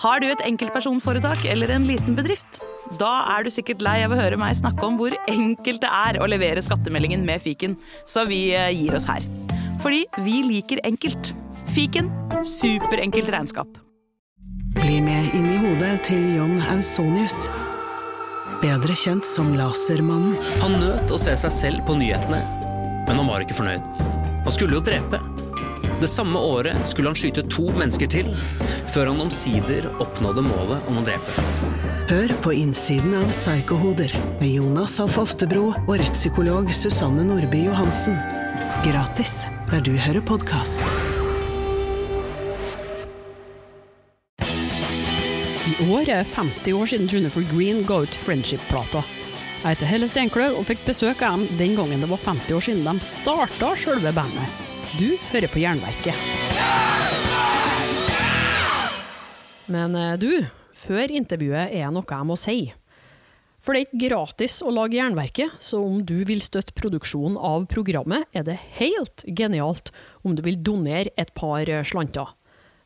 Har du et enkeltpersonforetak eller en liten bedrift? Da er du sikkert lei av å høre meg snakke om hvor enkelt det er å levere skattemeldingen med fiken, så vi eh, gir oss her. Fordi vi liker enkelt. Fiken superenkelt regnskap. Bli med inn i hodet til John Ausonius. Bedre kjent som Lasermannen. Han nøt å se seg selv på nyhetene, men han var ikke fornøyd. Han skulle jo drepe. Det samme året skulle han skyte to mennesker til, før han omsider oppnådde målet om å drepe. Hør på innsiden av Psykohoder med Jonas Alf Oftebro og rettspsykolog Susanne Nordby Johansen. Gratis der du hører podkast. I år er 50 år siden Junifer Green ga ut Friendship-plata. Jeg heter Helle Steinkløv og fikk besøk av dem den gangen det var 50 år siden de starta sjølve bandet. Du hører på Jernverket. Men eh, du, før intervjuet er noe jeg må si. For det er ikke gratis å lage Jernverket, så om du vil støtte produksjonen av programmet, er det helt genialt om du vil donere et par eh, slanter.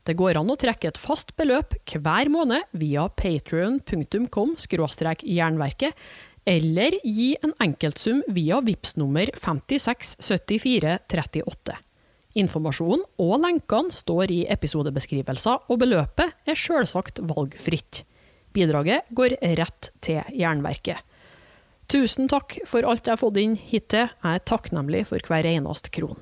Det går an å trekke et fast beløp hver måned via patrion.com jernverket, eller gi en enkeltsum via VIPS nummer 567438. Informasjonen og lenkene står i episodebeskrivelser, og beløpet er selvsagt valgfritt. Bidraget går rett til Jernverket. Tusen takk for alt jeg har fått inn hittil, jeg er takknemlig for hver eneste kron.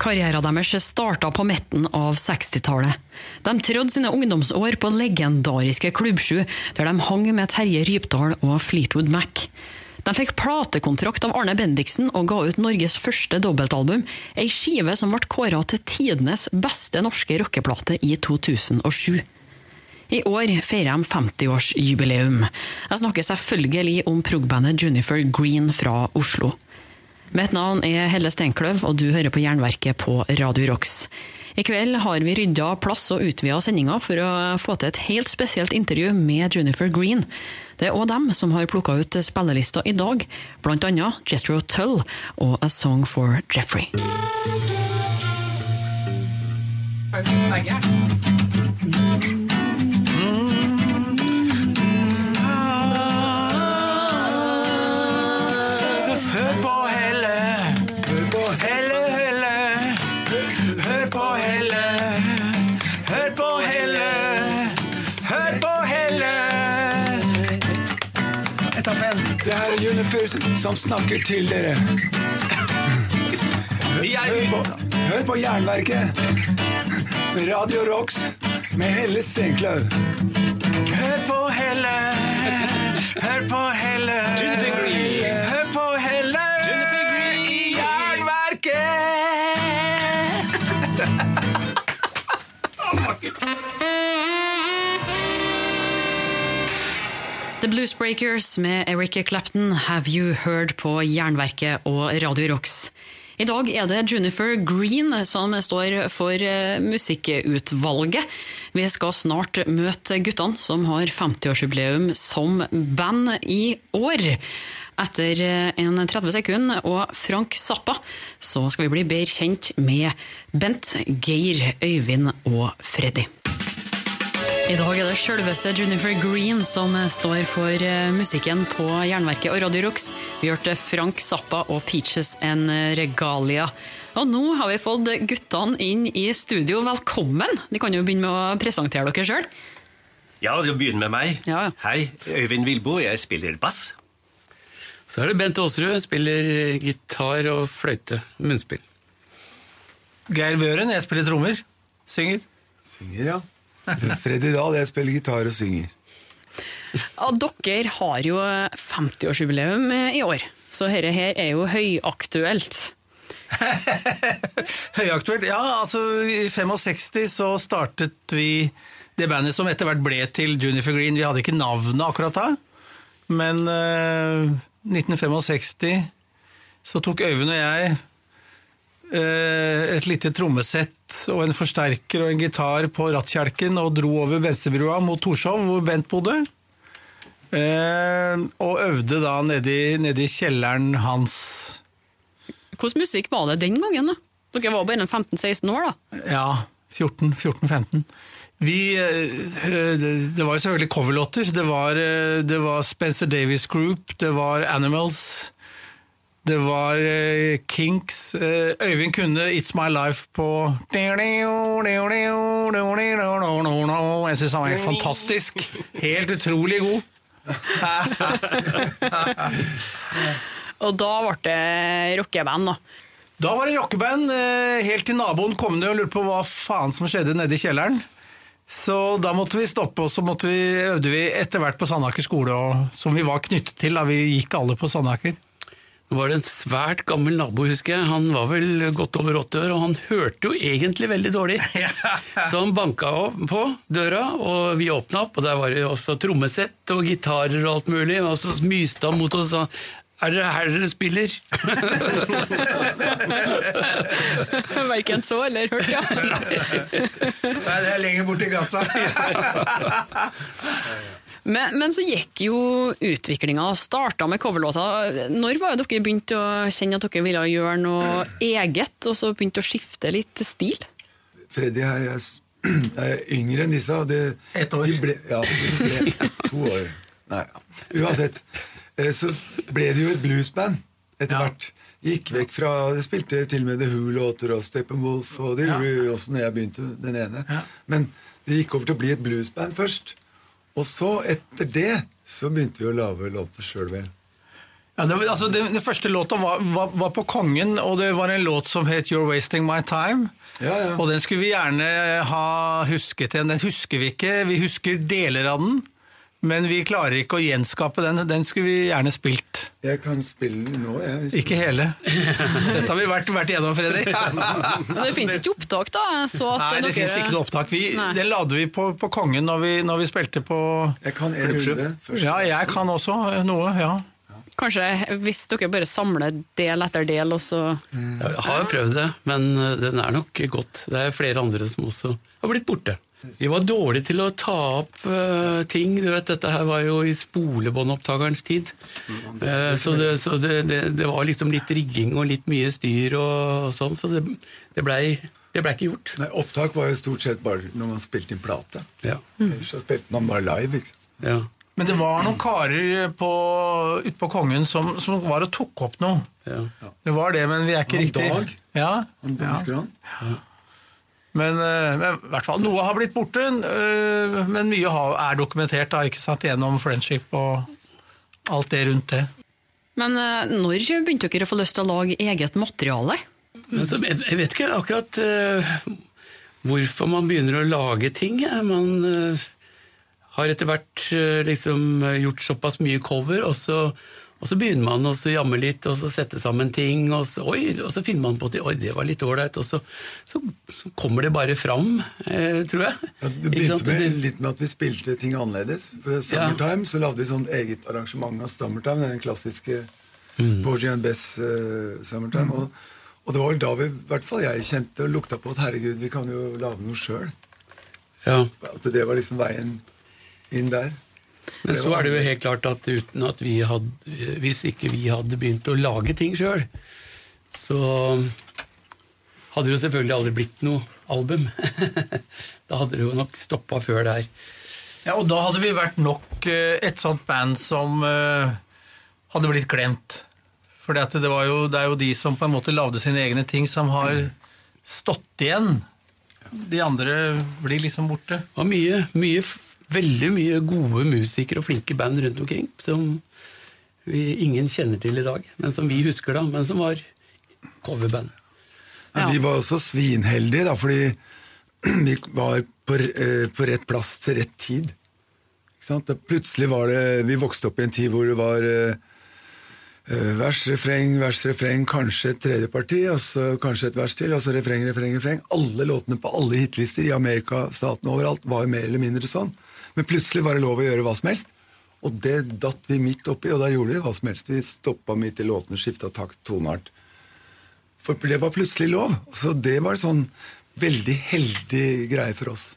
Karrieren deres starta på midten av 60-tallet. De trådde sine ungdomsår på legendariske Klubbsju, der de hang med Terje Rypdal og Fleetwood Mac. De fikk platekontrakt av Arne Bendiksen og ga ut Norges første dobbeltalbum, ei skive som ble kåra til tidenes beste norske rockeplate i 2007. I år feirer de 50-årsjubileum. Jeg snakker selvfølgelig om progbandet Junifer Green fra Oslo. Mitt navn er Helle Steinkløv, og du hører på Jernverket på Radio Rocks. I kveld har vi rydda plass og utvida sendinga for å få til et helt spesielt intervju med Junifer Green. Det er òg dem som har plukka ut spillelista i dag, annet Jethro Tull og A Song for Jeffrey. Hør Det her er Junifus som snakker til dere. Hør på, hør på Jernverket med Radio Rocks med Helle Steinkløv. Hør på Helle, hør på Helle. Hør på Helle i Jernverket. The Blues Breakers med Eric Clapton, Have You Heard på Jernverket og Radio Rocks. I dag er det Junifer Green som står for eh, musikkutvalget. Vi skal snart møte guttene som har 50-årsjubileum som band i år. Etter eh, en 30 sekunder og Frank Zappa så skal vi bli bedre kjent med Bent, Geir, Øyvind og Freddy. I dag er det selveste Junifer Green som står for eh, musikken på Jernverket og Radio Rocks. Vi hørte Frank Zappa og Peaches and Regalia. Og nå har vi fått guttene inn i studio. Velkommen! De kan jo begynne med å presentere dere sjøl. Ja, du begynner med meg. Ja. Hei, Øyvind Vilbo, jeg spiller bass. Så er det Bent Aasrud, spiller gitar og fløyte, munnspill. Geir Børen, jeg spiller trommer. Synger. Synger, ja. Freddy Dahl, jeg spiller gitar og synger. Dere har jo 50-årsjubileum i år, så dette her er jo høyaktuelt. Høyaktuelt? Ja, altså i 65 så startet vi det bandet som etter hvert ble til Junifer Green. Vi hadde ikke navnet akkurat da, men uh, 1965 så tok Øyvind og jeg eh, et lite trommesett og en forsterker og en gitar på rattkjelken og dro over Bensebrua mot Torshov, hvor Bent bodde. Eh, og øvde da nedi, nedi kjelleren hans. Hvordan musikk var det den gangen? da? Dere var bare 15-16 år, da? Ja, 14-15. Vi, eh, det var jo selvfølgelig coverlåter. Det var, eh, det var Spencer Davies Group, det var Animals, det var uh, Kinks. Uh, Øyvind kunne It's My Life på Jeg syns han var helt fantastisk. Helt utrolig god. Og da ble det rockeband, da. Da var det rockeband, eh, helt til naboen kom ned og lurte på hva faen som skjedde nede i kjelleren. Så da måtte vi stoppe, og så vi, øvde vi etter hvert på Sandaker skole, og, som vi var knyttet til. da Vi gikk alle på Sandaker. Det var en svært gammel nabo, husker jeg. Han var vel godt over 80 år, og han hørte jo egentlig veldig dårlig. Så han banka på døra, og vi åpna opp, og der var det også trommesett og gitarer og alt mulig. Og så myste han mot oss og sa er det her dere spiller? Verken så eller hørt, ja. Nei, det er lenger borti gata. Men, men så gikk jo utviklinga starta med coverlåta. Når var det dere begynte å kjenne at dere ville gjøre noe eget, og så begynte å skifte litt stil? Freddy her jeg er yngre enn disse. Og det, Ett år. De ble, ja, de ble to år. Nei, ja. Uansett. eh, Så ble det jo et bluesband etter Ja. hvert. Gikk vekk fra Det spilte til og med The Who-låter og Steppenwolf, og det Ja. gjorde jo også når jeg begynte, den ene. Ja. Men det gikk over til å bli et bluesband først. Og så, etter det, så begynte vi å lage låter sjøl, vel. Ja, det, altså, det, det, første låta var, var, var på Kongen, og det var en låt som het You're Wasting My Time. Ja, ja. Og den skulle vi gjerne ha husket igjen. Den husker vi ikke. Vi husker deler av den, men vi klarer ikke å gjenskape den. Den skulle vi gjerne spilt. Jeg kan spille den nå, jeg. hvis- Ikke hele. Dette har vi vært, vært gjennom, Fredrik. Men det finnes ikke opptak, da? Så at Nei, det dere- fins ikke noe opptak. Vi, den lagde vi på, på Kongen når vi, når vi spilte på Jeg kan en runde først. Ja, jeg kan også noe, ja. Kanskje hvis dere bare samler del etter del, og så Ja, Jeg har jo prøvd det, men eh, den er nok godt. Det er flere andre som også har blitt borte. Vi var dårlige til å ta opp uh, ting. Du vet, Dette her var jo i spolebåndopptakerens tid. Uh, så det, så det, det, det var liksom litt rigging og litt mye styr og sånn, så det, det blei det ble ikke gjort. Nei, Opptak var jo stort sett bare når man spilte inn plate. Ja. Ellers så spilte man bare live. ikke sant? ja. Men det var noen karer på, ute på Kongen som, som var og tok opp noe. ja. Det var det, men vi er ikke riktig Dag? Ja, Han, ja. Men, eh, men i hvert fall, noe har blitt borte, eh, men mye er dokumentert da, ikke sant, gjennom friendship og alt det rundt det. Men eh, når begynte dere å få lyst til å lage eget materiale? Men så, jeg jeg vet ikke akkurat uh, hvorfor man begynner å lage ting. Man uh, har etter hvert uh, liksom gjort såpass mye cover, og så, og så begynner man å jamme litt og så sette sammen ting, og så, oi, og så finner man på at oi, det var litt ålreit, og så, så, så kommer det bare fram, eh, tror jeg. Ja, det begynte med, litt med at vi spilte ting annerledes. For Summertime så lagde vi sånn eget arrangement av Summertime, den klassiske Mm. Porgy and Bess uh, Summertime. Og, og det var vel da vi, i hvert fall jeg kjente og lukta på at herregud, vi kan jo lage noe sjøl. ja. At det var liksom veien inn der. Men så er det jo helt klart at uten at vi hadde Hvis ikke vi hadde begynt å lage ting sjøl, så hadde det jo selvfølgelig aldri blitt noe album. da hadde det jo nok stoppa før der. Ja, og da hadde vi vært nok eh, et sånt band som eh, hadde blitt glemt. For det, jo, det er jo de som på en måte lagde sine egne ting, som har stått igjen. De andre blir liksom borte. Og mye, mye, veldig mye gode musikere og flinke band rundt omkring som vi, ingen kjenner til i dag, men som vi husker da, men som var coverband. Ja. vi var også svinheldige, da, fordi vi var på, eh, på rett plass til rett tid. Plutselig var det Vi vokste opp i en tid hvor det var eh, eh, vers, refreng, vers, refreng, kanskje et tredje parti, og så kanskje et vers til, og så refreng, refreng, refreng. Alle låtene på alle hitlister i Amerika, statene overalt, var mer eller mindre sånn. Men plutselig var det lov å gjøre hva som helst. Og det datt vi midt oppi, og da gjorde vi hva som helst. Vi stoppa midt i låtene, skifta takt, toneart. For det var plutselig lov. Så det var en sånn veldig heldig greie for oss.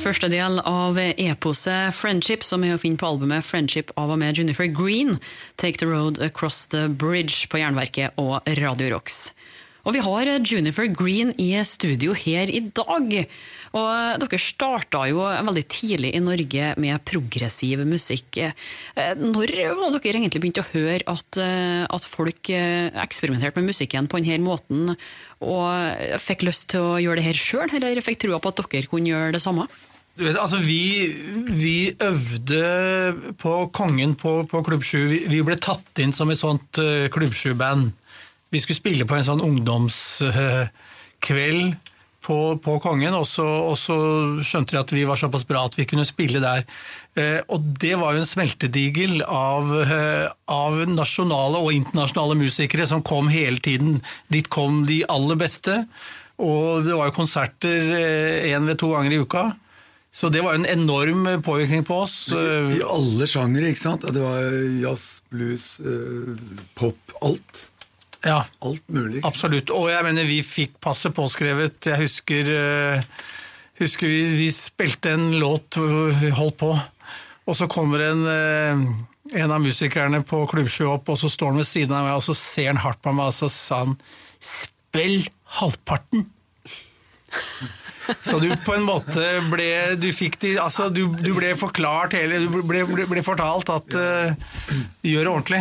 Første del av eposet Friendship, som er å finne på albumet Friendship av og med Jennifer Green, Take the Road Across the Bridge på Jernverket og Radio Rocks. Og vi har Junifer Green i studio her i dag. Og dere starta jo veldig tidlig i Norge med progressiv musikk. Når var dere egentlig begynt å høre at, at folk eksperimenterte med musikken på denne måten, og fikk lyst til å gjøre det her sjøl, eller fikk trua på at dere kunne gjøre det samme? Du vet, altså vi, vi øvde på Kongen på, på Klubb 7. Vi, vi ble tatt inn som et sånt uh, Klubb 7-band. Vi skulle spille på en sånn ungdomskveld på, på, Kongen, og så, og så, skjønte de at vi var såpass bra at vi kunne spille der. Uh, og det var jo en smeltedigel av, av nasjonale og internasjonale musikere som kom hele tiden. Dit kom de aller beste. Og det var jo konserter én eller to ganger i uka. Så det var en enorm påvirkning på oss. I, i alle sjangere, ikke sant? Det var jazz, blues, eh, pop, alt. Ja, alt mulig. Absolutt. Og jeg mener, vi fikk passet påskrevet. Jeg husker, uh, husker vi, vi, spilte en låt vi holdt på, og så kommer en, uh, en av musikerne på Klubbsjø opp, og så står han ved siden av meg, og så ser han hardt på meg, og så sa han 'spill halvparten'. Så du på en måte ble Du fikk de Altså, du, du ble forklart hele Du ble, ble, ble fortalt at uh, gjør det ordentlig.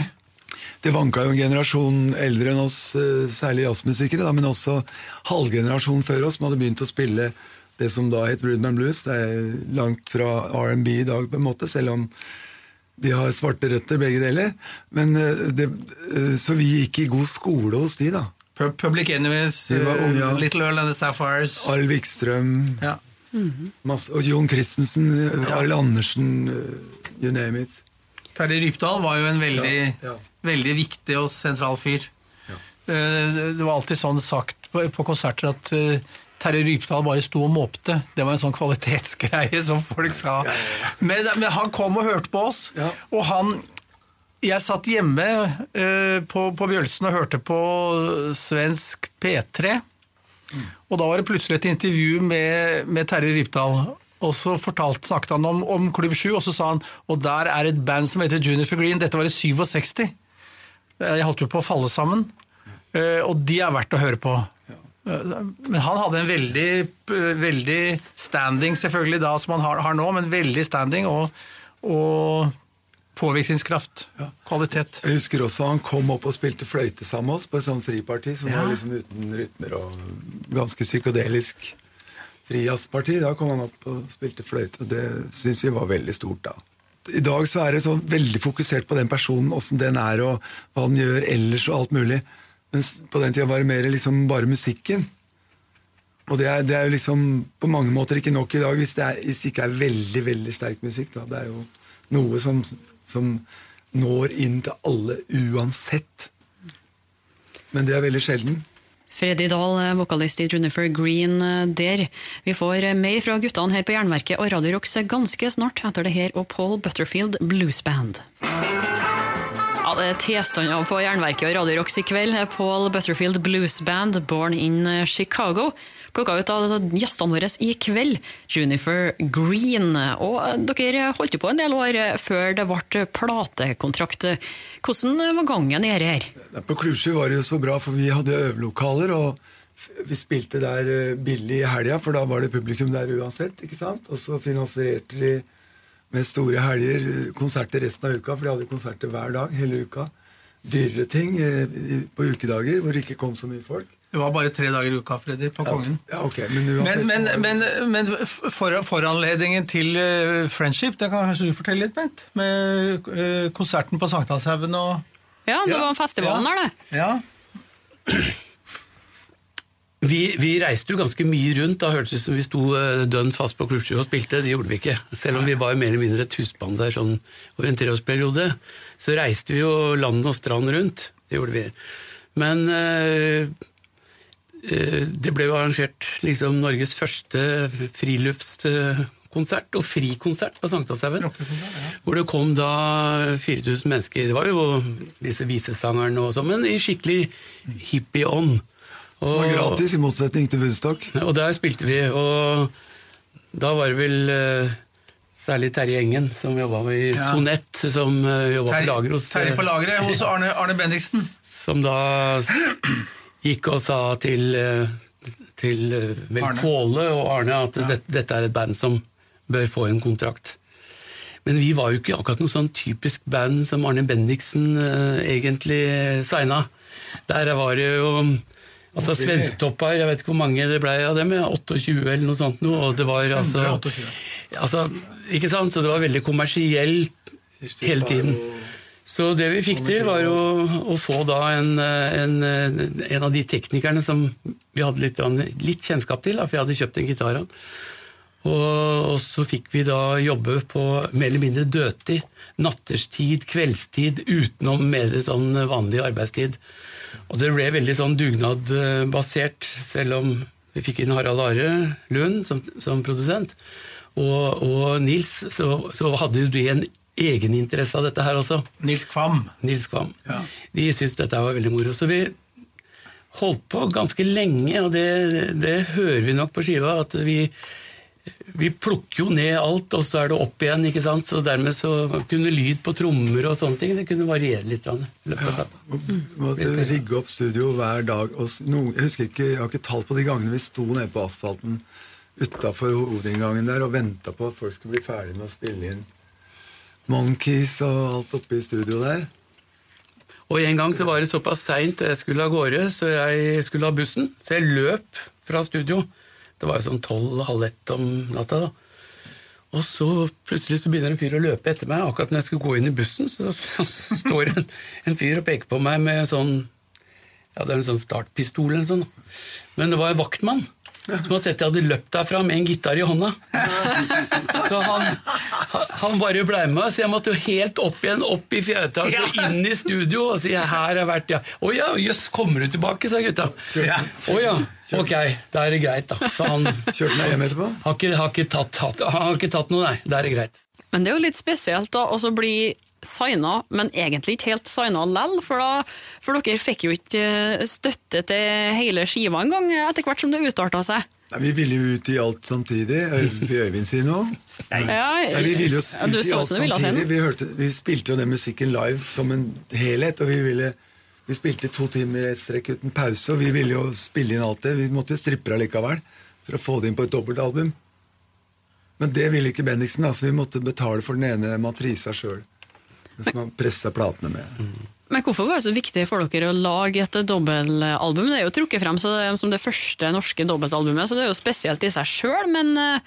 Det vanka jo en generasjon eldre enn oss, uh, særlig jazzmusikere, da, men også halvgenerasjonen før oss, som hadde begynt å spille det som da het Rudman Blues. Det er langt fra R&B i dag, på en måte, selv om de har svarte røtter, begge deler. Men, uh, det, så vi gikk i god skole hos de, da. Public Enemies, unge, ja. Little Earl and the Sapphires. Arild Wikstrøm. Ja. Mm -hmm. og Jon Christensen, ja. Arild Andersen, you name it. Terje Rypdal var jo en veldig, veldig viktig og sentral fyr. Det var alltid sånn sagt på konserter at Terje Rypdal bare sto og måpte. Det var en sånn kvalitetsgreie som folk sa. Men, men han kom og hørte på oss, og han jeg satt hjemme på, på Bjølsen og hørte på svensk P3. Mm. Og da var det plutselig et intervju med, med Terje Rypdal. Og så fortalte, snakket han om, om Klubb 7, og så sa han og der er et band som heter Junifer Green. Dette var i 67. Jeg holdt jo på å falle sammen. Uh, og de er verdt å høre på. Uh, men han hadde en veldig, veldig standing, selvfølgelig da, som han har, har nå, men veldig standing. og, og Påvirkningskraft. Ja. Kvalitet. Jeg husker også han kom opp og spilte fløyte sammen med oss på et sånt friparti som ja. var liksom uten rytmer og ganske psykodelisk frijazzparti. Da kom han opp og spilte fløyte, og det syns vi var veldig stort da. I dag så er det så veldig fokusert på den personen, åssen den er og hva den gjør ellers og alt mulig. Mens på den tida var det mer liksom bare musikken. Og det er, det er, jo liksom på mange måter ikke nok i dag hvis det, er, hvis det ikke er veldig veldig sterk musikk. Da. Det er jo noe som som når inn til alle uansett. Men det er veldig sjelden. Freddy Dahl, vokalist i Junifer Green der. Vi får mer fra guttene her på Jernverket og Radio Rocks ganske snart etter det her og Paul Butterfield Blues Band. Ja, det er tilstander på Jernverket og Radio Rocks i kveld. Paul Butterfield Blues Band, born in Chicago plukka ut av gjestene våre i kveld, Junifer Green. Og dere holdt jo på en del år før det ble platekontrakt. Hvordan var gangen i her? På Klusju var det jo så bra, for vi hadde øvelokaler. og vi spilte der eh, billig i helga, for da var det publikum der uansett. ikke sant? Og så finansierte de med store helger eh, konserter resten av uka, for de hadde konserter hver dag hele uka. Dyrere ting eh, på ukedager hvor det ikke kom så mye folk. Det var bare tre dager i uka, Freddy, på Kongen. Ja, okay, men, men, men, men, men for, foranledningen til uh, Friendship, det kan kanskje du fortelle litt, Bent? Med uh, konserten på Sankthanshaugen og Ja, det var festivalen der, det. Ja. Vi, vi, reiste jo ganske mye rundt. Da hørtes det ut som vi sto uh, dønn fast på Klubbsjø og spilte. Det gjorde vi ikke. Selv om vi var mer eller mindre et husband der sånn over en treårsperiode. Så reiste vi jo land og strand rundt. Det gjorde vi. Men uh, Eh, det ble jo arrangert liksom Norges første friluftskonsert og frikonsert på Sankthanshaugen. Ja. Hvor det kom da 4000 mennesker. Det var jo disse visesangerne og sånn, men i skikkelig hippie-ånd. Som var gratis, i motsetning til Woodstock. Og der spilte vi. og Da var det vel eh, særlig Terje Engen som jobba i Ja. Sonett, som uh, jobba på lager hos Terje på eh, lageret hos Arne, Arne Bendiksen. Som da gikk og sa til, eh, til eh, Arne. Kvåle og Arne at dette, dette er et band som bør få en kontrakt. Men vi var jo ikke akkurat noe sånn typisk band som Arne Bendiksen uh, egentlig signa. Der var det jo altså Svensktopper, jeg vet ikke hvor mange det ble av dem, ja, 28 eller noe sånt noe, og det var altså, altså Ikke sant? Så det var veldig kommersielt hele tiden. Så det vi fikk til, var jo å få da en, en, en av de teknikerne som vi hadde litt, litt kjennskap til, for jeg hadde kjøpt en gitar. Og, og så fikk vi da jobbe på mer eller mindre dødtid. Natterstid, kveldstid, utenom mer sånn vanlig arbeidstid. Og det ble veldig sånn dugnadbasert, selv om vi fikk inn Harald Are Lund som, som produsent. Og, og Nils, så, så hadde de en egeninteresse av dette her også. Nils Kvam. Nils Kvam. De syntes dette var veldig moro. Så vi holdt på ganske lenge, og det, det hører vi nok på skiva, at vi, vi plukker jo ned alt, og så er det opp igjen. ikke sant? Så dermed så kunne lyd på trommer og sånne ting det kunne variere litt. Vi måtte rigge opp studio hver dag. Og jeg husker ikke, jeg har ikke tall på de gangene vi sto nede på asfalten utafor hovedinngangen der og venta på at folk skulle bli ferdig med å spille inn Monkeys og alt oppe i studio der. Og en gang så var det såpass seint jeg skulle av gårde, så jeg skulle ha bussen. Så jeg løp fra studio. Det var jo sånn tolv-halv ett om natta. da. Og så plutselig så begynner en fyr å løpe etter meg. Akkurat når jeg skulle gå inn i bussen, så, så, står en, en fyr og peker på meg med en sånn Ja, det er en sånn startpistol eller sånn. Men det var en vaktmann som hadde sett jeg hadde løpt derfra med en gitar i hånda. Så han, han bare blei med, så jeg måtte jo helt opp igjen, opp i fjerde etasje, inn i studio og si 'her har vært', ja. 'Å ja, jøss, kommer du tilbake', sa gutta. Å ja, ok, da er det greit, da. Så han Kjørte meg hjem etterpå. har ikke, har ikke, tatt, han har ikke tatt noe, nei. Da er det greit. Men det er jo litt spesielt da, å så bli signa, men egentlig ikke helt signa lell, for, da, for dere fikk jo ikke eh, støtte til hele skiva engang, etter hvert som det utarta seg. Nei, vi ville jo ut i alt samtidig. Vil Øyvind si noe? Ja, Nei, vi ville jo ut i alt samtidig. Vi, hørte, vi spilte jo den musikken live som en helhet, og vi ville vi spilte to timer i ett strekk uten pause, og vi ville jo spille inn alt det. Vi måtte jo strippe allikevel for å få det inn på et dobbeltalbum. Men det ville ikke Bendiksen, altså vi måtte betale for den ene matrisa sjøl. Som han pressa platene med. Men hvorfor var det så viktig for dere å lage et dobbeltalbum? Det er jo trukket frem så det er som det første norske dobbeltalbumet, så det er jo spesielt i seg sjøl, men eh,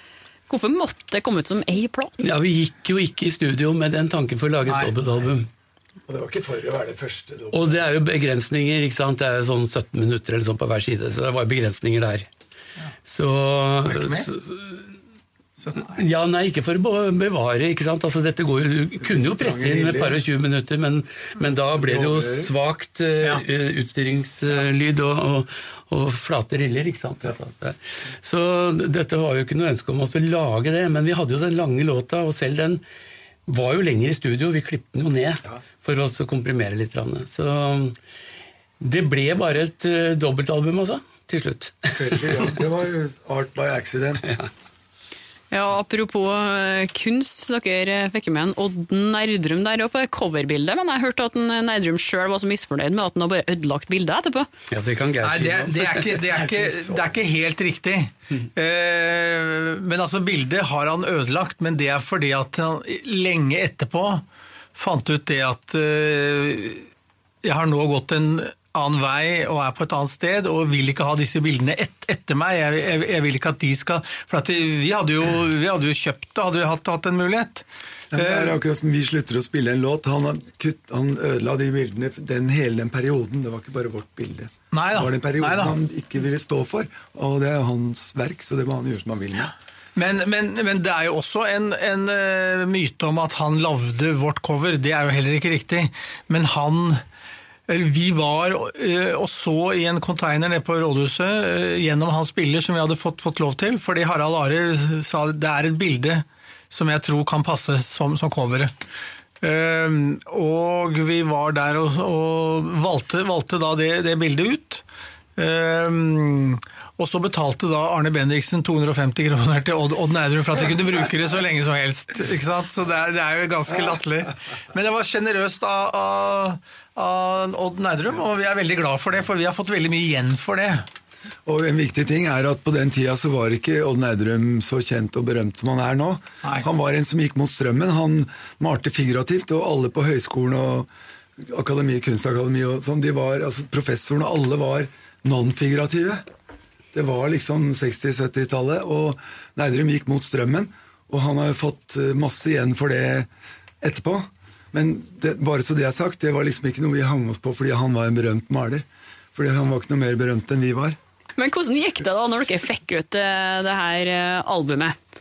hvorfor måtte det komme ut som ei plate? Ja, Vi gikk jo ikke i studio med den tanken for å lage et dobbeltalbum. Og det var ikke for å være det første. dobbelt- Og det er jo begrensninger, ikke sant? Det er jo sånn 17 minutter eller sånn på hver side, så det var begrensninger der. Så, så Ja, nei, ikke for å bevare, ikke sant. Altså, dette går jo, du kunne jo presse inn med et par og 20 minutter, men, men da ble det jo svakt uh, Ja. eh, og, og, og flate riller, ikke sant. Altså, så dette var jo ikke noe ønske om oss å lage det, men vi hadde jo den lange låta, og selv den var jo lenger i studio, vi klippte den jo ned for oss å komprimere litt. Så det ble bare et uh, dobbeltalbum altså, til slutt. Ja. Det var jo art by accident. Ja, Apropos eh, kunst, dere fikk med en Odd Nerdrum der oppe, coverbildet, men jeg hørte at en Nerdrum sjøl var så misfornøyd med at han har bare ødelagt bildet etterpå. Ja, det kan Nei, det, det, er ikke, det, er ikke, det er ikke helt riktig. Eh, men altså, bildet har han ødelagt, men det er fordi at han lenge etterpå fant ut det at eh, jeg har nå gått en annen vei og er på et annet sted, og vil ikke ha disse bildene et, etter meg. Jeg, jeg, jeg vil ikke at de skal For at vi, hadde jo, vi hadde jo kjøpt det, hadde vi hatt, hatt en mulighet. Det er akkurat som vi slutter å spille en låt. Han, kutt, han ødela de bildene den, hele den perioden. Det var ikke bare vårt bilde. Nei da. Det var den perioden Neida. han ikke ville stå for. Og det er hans verk, så det må han gjøre som han vil med. Men, men, men det er jo også en, en eh, myte om at han lagde vårt cover. Det er jo heller ikke riktig. Men han Vi var eh, og så i en container nede på rådhuset eh, gjennom hans bilder som vi hadde fått, fått lov til, fordi Harald Are sa det er et bilde som jeg tror kan passe som, som coveret. Eh, og vi var der og, og valgte, valgte da det, det bildet ut. Ehm, og så betalte da Arne Bendiksen 250 kroner til Odd, Odd Nerdrum for at de kunne bruke det så lenge som helst. Ikke sant? Så det er, det er jo ganske latterlig. Men det var sjenerøst av, av, av Odd Nærum, og vi er veldig glad for det, for vi har fått veldig mye igjen for det. Og en viktig ting er at på den tida så var ikke Odd Nerdrum så kjent og berømt som han er nå. Nei. Han var en som gikk mot strømmen. Han malte figurativt, og alle på høyskolen og akademi, kunstakademi og sånn, de var, altså professorene, alle var non-figurative. Det var liksom 60-70-tallet, og Nerdrum gikk mot strømmen. Og han har jo fått eh, masse igjen for det etterpå. Men det, bare så det er sagt, det var liksom ikke noe vi hang oss på fordi han var en berømt maler. Fordi han var ikke noe mer berømt enn vi var. Men hvordan gikk det da når dere fikk ut eh, det her eh, albumet?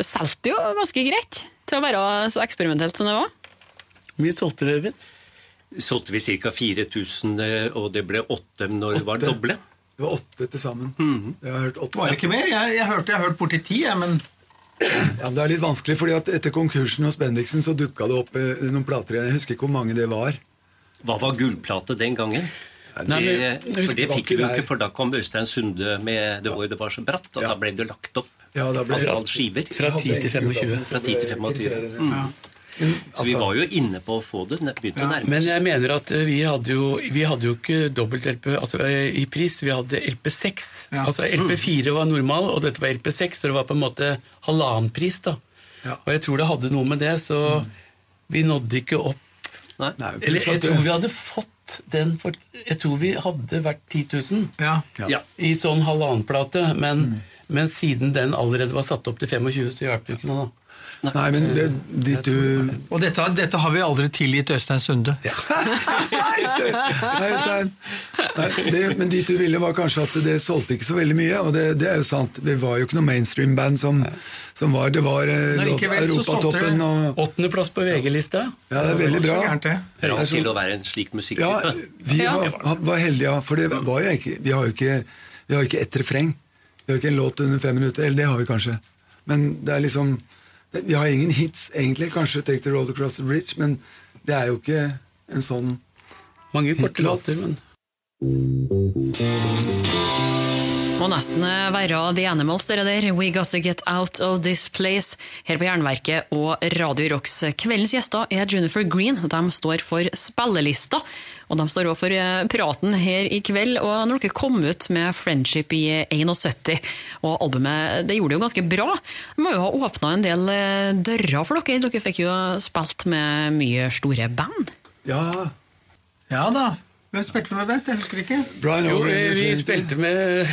Det solgte jo ganske greit til å være så eksperimentelt som det var. Hvor mye solgte dere, Øyvind? Solgte vi ca. 4000, eh, og det ble åtte når det var doble. Det var åtte til sammen. Jeg har hørt åtte. Var det ikke mer? Jeg, jeg hørte jeg har hørt borti ti, jeg, men Ja, men det er litt vanskelig, fordi at etter konkursen hos Bendiksen så dukka det opp eh, noen plater igjen. Jeg husker ikke hvor mange det var. Hva var gullplate den gangen? Nei, det, men- for det fikk vi jo ikke, for da kom Øystein Sunde med 'Det året det var så bratt', og Ja. da ble det lagt opp Ja, da ble det- antall skiver. Fra 10 til 25. Fra 10 til 25. Mm. Så vi var jo inne på å få det. Begynte å nærme Men jeg mener at eh, vi hadde jo, vi hadde jo ikke dobbelt-LP altså, eh, i pris. Vi hadde LP6. Ja. Altså LP4 var normal, og dette var LP6, så det var på en måte halvannen pris. da. Ja. Og jeg tror det hadde noe med det, så vi nådde ikke opp Nei. Nei, Eller jeg tror vi hadde fått den for Jeg tror vi hadde vært 10 000 ja. Ja. i sånn halvannenplate, men, men siden den allerede var satt opp til 25, så hjalp det ikke noe, da. Nei, men det, dit du Og dette, dette har vi aldri tilgitt Øystein Sunde. Nei, Øystein! Nei, det, men dit du ville, var kanskje at det solgte ikke så veldig mye. Og det, det er jo sant. Det var jo ikke noe mainstream-band som, som var Det var eh, Europatoppen og Åttendeplass på VG-lista. Ja, det er veldig bra. Så gærent, det. Ras til å være en slik Ja, vi var, var heldige, ja. For det var jo ikke Vi har jo ikke, vi har jo ikke ett refreng. Vi har ikke en låt under fem minutter. Eller det har vi kanskje. Men det er liksom Vi har ingen hits, egentlig. Kanskje Take the Road Across the Bridge, men det er jo ikke en sånn Mange korte låter, men Må nesten være The Animals, dere der. We got to get out of this place. Her på Jernverket og Radio Rocks. Kveldens gjester er Junifer Green. De står for spillelista. Og de står også for eh, praten her i kveld. Og når dere kom ut med Friendship i 71, og albumet det gjorde det jo ganske bra. Det må jo ha åpna en del eh, dører for dere. Dere fikk jo spilt med mye store band. Ja, Ja da. Hvem spilte vi med, Bent? Jeg husker ikke. Brian Jo, vi spilte med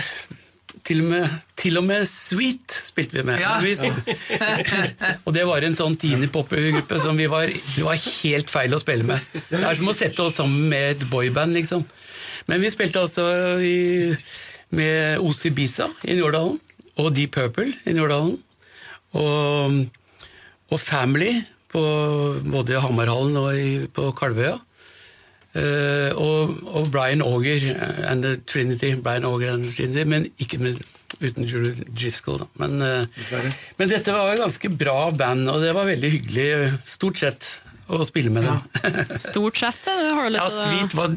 til og med, til og med Sweet spilte vi med. Ja. Vi, og det var en sånn teeny pop-gruppe som vi var, det var helt feil å spille med. Det er som å sette oss sammen med et boyband, liksom. Men vi spilte altså i, med OC Bisa i Njårdalen, og Deep Purple i Njårdalen, og, og Family på både Hamarhallen og i, på Kalvøya. Eh, og, og Brian Auger and the Trinity, Brian Auger and the Trinity, men ikke med, uten Julie Driscoll. Da. Men, uh, men dette var et ganske bra band, og det var veldig hyggelig, stort sett, å spille med dem. Stort sett, så har du lyst til å Sweet var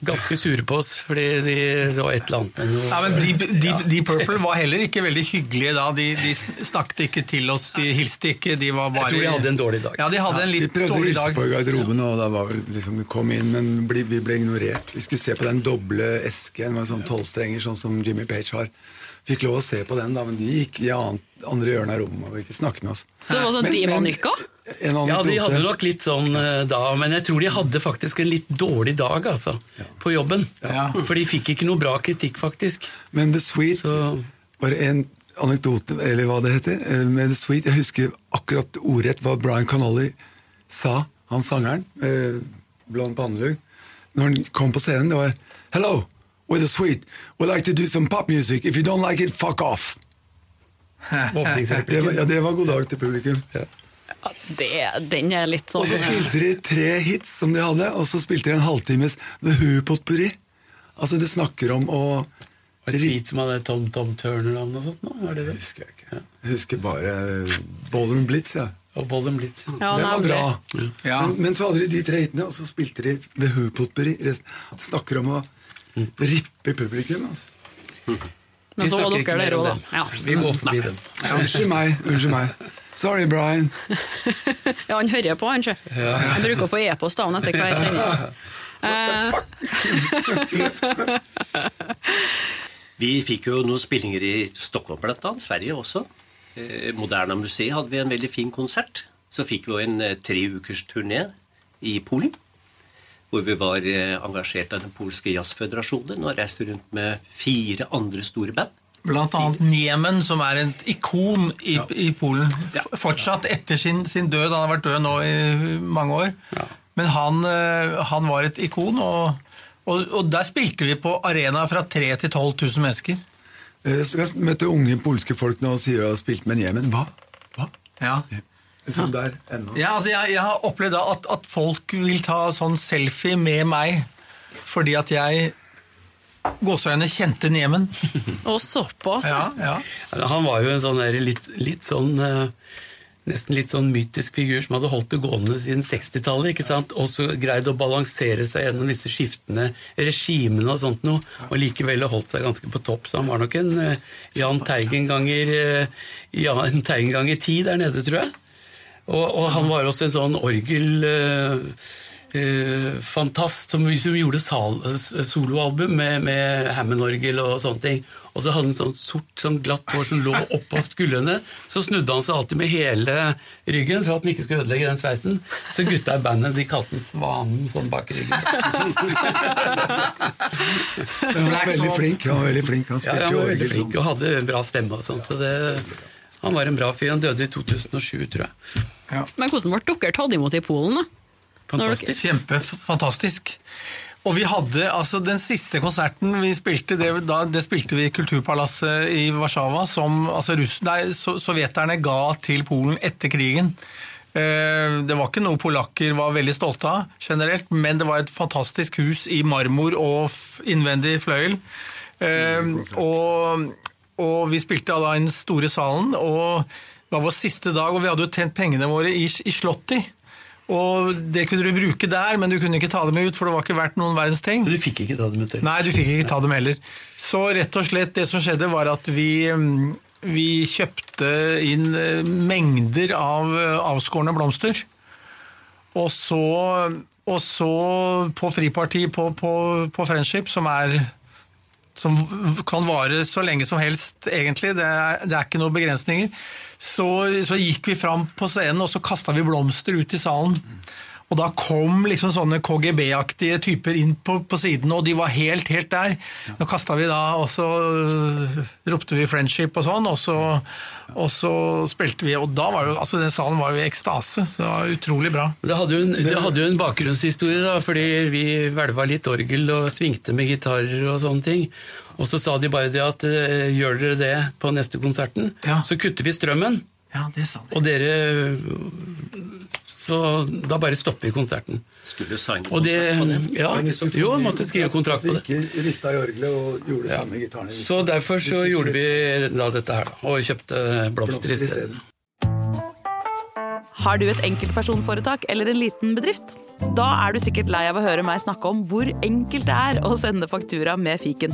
ganske sure på oss, fordi de, det var et eller annet med noe Ja, men Deep, Deep, Deep Purple var heller ikke veldig hyggelige da. De, de snakket ikke til oss, de hilste ikke. De var bare Jeg tror de hadde en dårlig dag. Ja, de hadde en Vi De prøvde å hilse på i garderoben, og da var vi liksom, vi kom inn, men ble, vi ble ignorert. Vi skulle se på den doble esken med sånn tolvstrenger, sånn som Jimmy Page har. Fikk lov å se på den, da, men de gikk i annet, andre hjørnet av rommet og ville ikke snakke med oss. Så det var sånn? En Ja, de hadde nok litt sånn eh, da, men jeg tror de hadde faktisk en litt dårlig dag, altså, på jobben. Ja. For de fikk ikke noe bra kritikk, faktisk. Men The Sweet Så Bare en anekdote, eller hva det heter. eh, Med The Sweet, Jeg husker akkurat ordrett hva Brian Connolly sa, han sangeren, eh, blond pannelugg, når han kom på scenen. Det var Hello, we're a Sweet. We'd like to do some pop music. If you don't like it, fuck off. Det var, ja, det var god dag til publikum. Ja, det, den er litt sånn Og så spilte de tre hits som de hadde, og så spilte de en halvtimes The Who-potpurri. Altså, du snakker om å Var det Sweet som hadde Tom Tom Turner-navn og sånt? nå? Det det? husker jeg ikke. Jeg husker bare Ballroom Blitz, ja. Og Blitz. Ja, det var bra. Ja. Men, men så hadde de de tre hitene, og så spilte de The Who Potpourri. Du snakker om å rippe publikum. Altså. Men så var dere der òg, da. Ja. Vi går forbi den. Unnskyld meg. unnskyld meg. Sorry, Brian. ja, han hører på, han, sjø. Han bruker å få e-post av han etter hver sending. Eh, Vi fikk jo noen spillinger i Stockholm blant annet, Sverige også. Eh, Moderna museet hadde vi en veldig fin konsert. Så fikk vi jo en eh, tre ukers turné i Polen. Hvor vi var eh, engasjert av den polske jazzføderasjonen og reiste rundt med fire andre store band. Blant annet Niemen, som er et ikon i, i Polen. F- Fortsatt etter sin, sin død. Han har vært død nå i mange år. Men han, eh, han var et ikon, og, og, og der spilte vi på arena fra 3000 til 12 000 mennesker. Eh, Så jeg møtte unge polske folk nå og sier jeg har spilt med Niemen. Hva? Hva? Ja. Liksom der ennå. Ja, altså jeg, jeg har opplevd at, at folk vil ta sånn selfie med meg fordi at jeg gåseøyne kjente Niemen. og såpass. Ja, ja. Han var jo en sånn der litt, litt sånn eh, Nesten litt sånn mytisk figur som hadde holdt det gående siden 60-tallet. ikke sant? Og så greid å balansere seg gjennom disse skiftende regimene og sånt noe, og likevel holdt seg ganske på topp. Så han var nok en Jahn Teigen ganger eh, Jahn Teigen ganger ti der nede, tror jeg. Og, og han var også en sånn orgel... eh, fantast som, som gjorde soloalbum med, med Hammond-orgel og sånne ting. Og så hadde han sånn sort, sånn glatt hår som lå oppå skuldrene. Så snudde han seg alltid med hele ryggen for at han ikke skulle ødelegge den sveisen. Så gutta i bandet de kalte han Svanen sånn bak ryggen. Han var veldig flink. Han var veldig flink. Han Ja, spilte han jo var veldig flink og hadde en bra stemme og sånn. Så det, han var en bra fyr. Han døde i 2007, tror jeg. Men hvordan ble dere tatt imot i Polen, da? Fantastisk. Kjempefantastisk. Og vi hadde, altså Den siste konserten vi spilte, det, da, det spilte vi i Kulturpalasset i Warszawa, som altså, russ, nei, so, sovjeterne ga til Polen etter krigen. Eh, Det var ikke noe polakker var veldig stolte av, generelt, men det var et fantastisk hus i marmor og innvendig fløyel. Eh, Og, og vi spilte da i den store salen, og det var vår siste dag, og vi hadde jo tjent pengene våre i, i Slotty. Og det kunne du bruke der, men du kunne ikke ta dem ut, for det var ikke verdt noen verdens ting. Du fikk ikke ta dem ut. Nei, du fikk ikke ta dem heller. Så rett og slett det som skjedde, var at vi, mm, vi kjøpte inn eh, mengder av eh, avskårne blomster. Og så, og så på Friparti på, på, på Friendship, som er som kan vare så lenge som helst, egentlig. Det er, det er ikke noen begrensninger. Så, så gikk vi fram på scenen, og så kasta vi blomster ut i salen. Og da kom liksom sånne KGB-aktige typer inn på, på siden, og de var helt, helt der. Da kasta vi da, og så øh, ropte vi 'friendship' og sånn, og så, og så spilte vi, og da var jo Altså, den salen var jo i ekstase, så det var utrolig bra. Det hadde jo en, hadde jo en bakgrunnshistorie, da, fordi vi hvelva litt orgel og svingte med gitarer og sånne ting. Og så sa de bare det at eh, gjør dere det på neste konserten, Ja. så kutter vi strømmen. Ja, det sa de. Og dere Så da bare stopper vi konserten. Skulle signe Og det kontrakt på det. Ja, jo, måtte skrive kontrakt på det. Ikke rista i orgelet og gjorde samme gitarene. Så derfor så gjorde vi da dette her. Og kjøpte blomster isteden. Har du et enkeltpersonforetak eller en liten bedrift? Da er du sikkert lei av å høre meg snakke om hvor enkelt det er å sende faktura med fiken.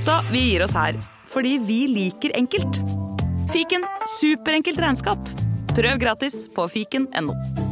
Så vi gir oss her, fordi vi liker enkelt. Fiken superenkelt regnskap. Prøv gratis på fiken.no.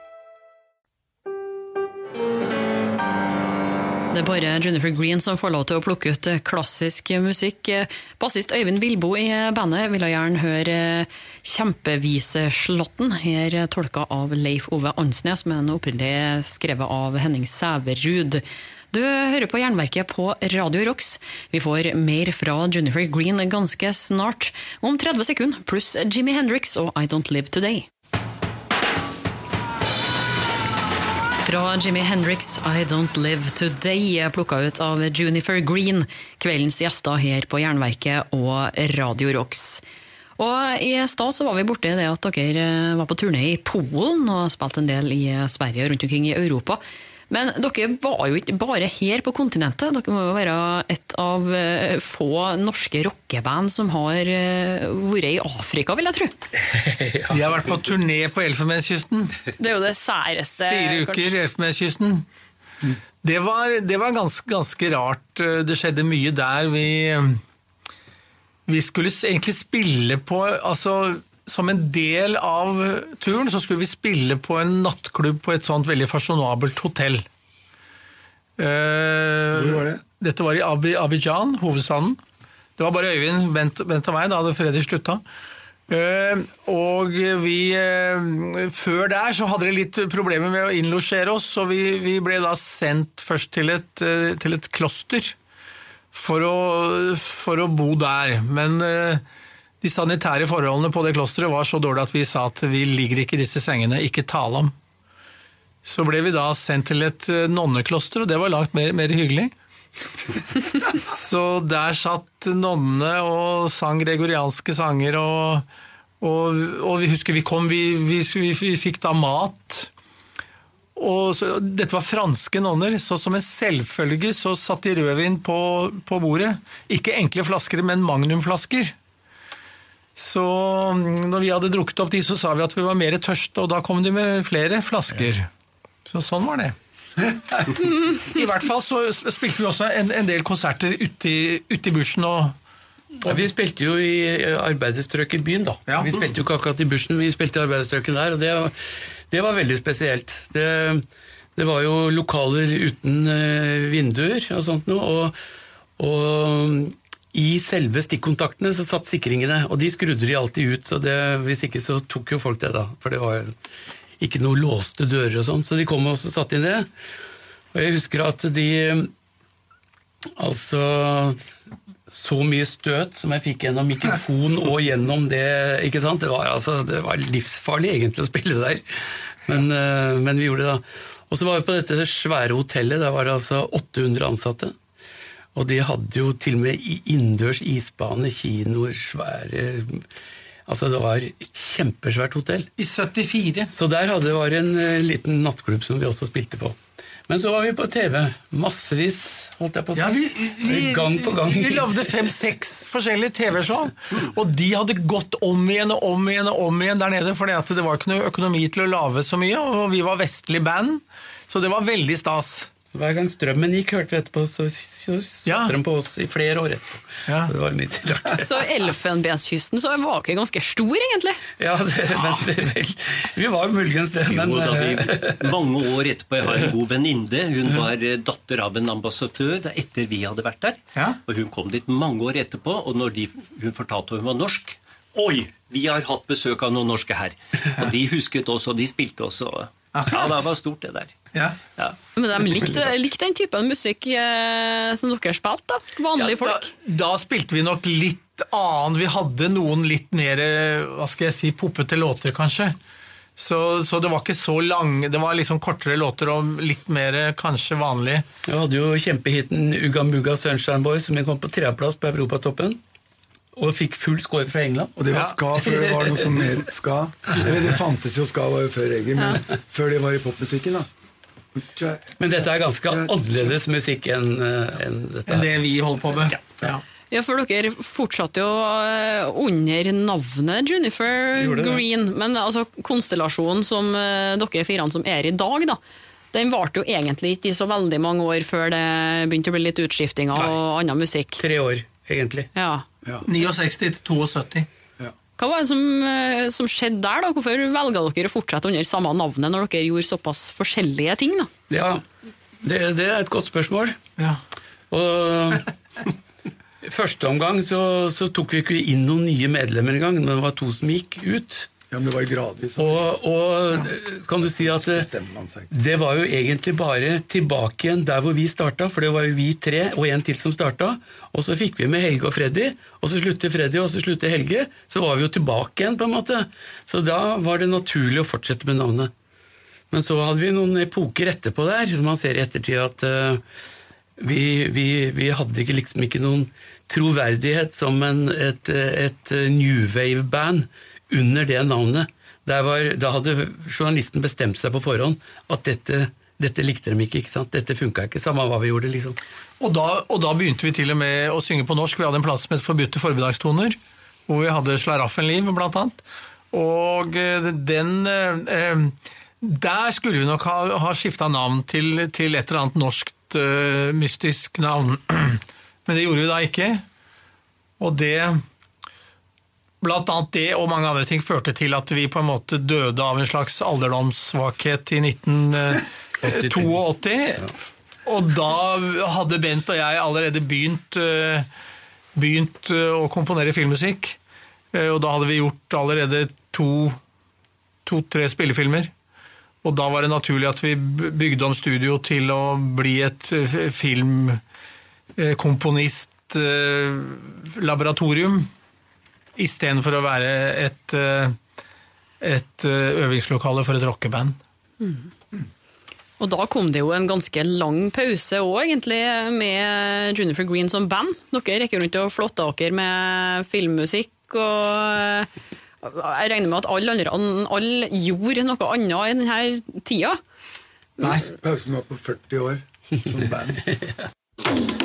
Det er bare Jennifer Green som får lov til å plukke ut eh, klassisk musikk. Eh, Bassist Øyvind Vilbo i bandet ville gjerne høre eh, Kjempeviseslåtten, her eh, tolka av Leif Ove Ansnes, men opprinnelig skrevet av Henning Sæverud. Du hører på Jernverket på Radio Rocks. Vi får mer fra Jennifer Green ganske snart, om 30 sekunder, pluss Jimmy Hendrix og I Don't Live Today. Fra Jimmy Hendrix, I Don't Live Today, er plukka ut av Junifer Green, kveldens gjester her på Jernverket og Radio Rocks. Og I stad var vi borti det at dere eh, var på turné i Polen og spilte en del i Sverige og rundt omkring i Europa. Men dere var jo ikke bare her på kontinentet. Dere må jo være et av eh, få norske rockeband som har eh, vært i Afrika, vil jeg tro. Vi har vært på turné på Elfenbenskysten. Det er jo det særeste. Fire uker i Elfenbenskysten. Det var, det var ganske, ganske rart. Det skjedde mye der. Vi, vi skulle egentlig spille på altså, Som en del av turen så skulle vi spille på en nattklubb på et sånt veldig fasjonabelt hotell. Hvor var det? Dette var i Abi- Abidjan, hovedstaden. Det var bare Øyvind, vent, Bent og meg, da hadde Freddy slutta. Eh, og vi eh, Før der så hadde de litt problemer med å innlosjere oss, så vi, vi ble da sendt først til et, eh, til et kloster for å, for å bo der. Men eh, de sanitære forholdene på det klosteret var så dårlige at vi sa at vi ligger ikke i disse sengene, ikke tale om. Så ble vi da sendt til et eh, nonnekloster, og det var langt mer, mer hyggelig. Så der satt nonnene og sang gregorianske sanger, og, og, og vi husker vi kom, vi, vi, vi, vi fikk da mat. Og så, dette var franske nonner, så som en selvfølge så satt de rødvin på, på bordet. Ikke enkle flasker, men magnumflasker. Så mm, når vi hadde drukket opp de, så sa vi at vi var mer tørste, og da kom de med flere flasker. Så sånn var det. I hvert fall så spilte vi også en, en del konserter ute i, bushen og Ja, vi spilte jo i arbeiderstrøk i byen, da. Ja. Vi spilte jo ikke akkurat i bushen, vi spilte i arbeiderstrøket der, og det, det var veldig spesielt. Det, det var jo lokaler uten eh, vinduer og sånt noe, og, og i selve stikkontaktene så satt sikringene, og de skrudde de alltid ut, så det, hvis ikke så tok jo folk det, da. For det var jo ikke noe låste dører og sånn, så de kom og satte inn det. Og jeg husker at de Altså så mye støt som jeg fikk gjennom mikrofon og gjennom det. ikke sant? Det var, altså, det var livsfarlig egentlig å spille der, men, eh, men vi gjorde det da. Og så var vi på dette svære hotellet, der var det altså 800 ansatte. Og de hadde jo til og med innendørs isbane, kinoer, svære Altså det var et kjempesvært hotell. I 74. Så der hadde det var en eh, liten nattklubb som vi også spilte på. Men så var vi på TV. Massevis, holdt jeg på å si. Ja, vi, vi, gang på gang. vi lagde fem-seks forskjellige TV-show, og de hadde gått om igjen og om igjen og om igjen der nede, for det var ikke noe økonomi til å lage så mye, og vi var vestlig band, så det var veldig stas. Hver gang strømmen gikk, hørte vi etterpå, så, så satte Ja. de på oss i flere år etterpå. Ja. Så det var mye rart. Så Elfenbenskysten så var ikke ganske stor, egentlig. Ja, det, men vel, vi var muligens det, men Jo, da vi, eh, mange år etterpå, Jeg har en god venninne. Hun var eh, datter av en ambassadør etter vi hadde vært der. Ja. Og Hun kom dit mange år etterpå, og når de, hun fortalte at hun var norsk Oi, vi har hatt besøk av noen norske her. Og de husket oss, og de spilte også. Ja, det var stort, det der. Ja. Ja. Men de likte, likte den typen musikk eh, som dere spilte, da. Vanlige Ja, folk. Da, da spilte vi nok litt annet. Vi hadde noen litt mer hva skal jeg si, poppete låter, kanskje. Så, så det var ikke så lange, det var liksom kortere låter og litt mer kanskje vanlig. Vi hadde jo kjempehiten Uga Muga Sunshine Boy, som kom på tredjeplass på Europatoppen. Og fikk full score fra England. Og det var Ja. ska før det var noe som mer ska. Det fantes jo ska var jo før reggae, men før det var i popmusikken, da. Men dette er ganske annerledes musikk enn en dette enn det vi holder på med. Ja. Ja, for dere fortsatte jo eh, under navnet Junifer Gjorde det. Green. Men altså, konstellasjonen som eh, dere fire som er i dag, da, den varte jo egentlig ikke i så veldig mange år før det begynte å bli litt utskiftinger Nei. og annen musikk. Tre år, egentlig. Ja. 69 til 72. Hva var det som, eh, som skjedde der? da? Hvorfor velga dere å fortsette under samme navnet når dere gjorde såpass forskjellige ting? da? Ja, det, det er et godt spørsmål. Ja. Og i første omgang så, så tok vi ikke inn noen nye medlemmer engang, men det var to som gikk ut. Ja, men det var jo gradvis. Og, og kan du si at det var jo egentlig bare tilbake igjen der hvor vi starta, for det var jo vi tre og en til som starta. Og så fikk vi med Helge og Freddy, og så slutter Freddy, og så slutter Helge. Så var vi jo tilbake igjen, på en måte. Så da var det naturlig å fortsette med navnet. Men så hadde vi noen epoker etterpå der, som man ser i ettertid at uh, vi, vi, vi hadde ikke liksom ikke noen troverdighet som en, et, et new wave-band under det navnet. Var, da hadde journalisten bestemt seg på forhånd at dette, dette likte de ikke. ikke sant? Dette funka ikke, samme hva vi gjorde. liksom. Og da, og da, begynte vi til og med å synge på norsk. Vi hadde en plass het Forbudte formiddagstoner, hvor vi hadde Slaraffenliv, blant annet. Og eh, den eh, Der skulle vi nok ha, ha skifta navn til, til, et eller annet norskt eh, mystisk navn. Men det gjorde vi da ikke. Og det Blant annet det og mange andre ting førte til at vi på en måte døde av en slags alderdomssvakhet i 1982. Og da hadde Bent og jeg allerede begynt, eh, begynt eh, å komponere filmmusikk. Eh, og da hadde vi gjort allerede to-tre to, spillefilmer. Og da var det naturlig at vi bygde om studio til å bli et filmkomponistlaboratorium istedenfor å være et, eh, et eh, øvingslokale for et rockeband. Mm. Og da kom det jo en ganske lang pause òg, egentlig, med Junifer Green som band. Dere rekker rundt og flotta dere med filmmusikk og Jeg regner med at alle andre all gjorde noe annet i denne tida? Nei, pausen var på 40 år som band.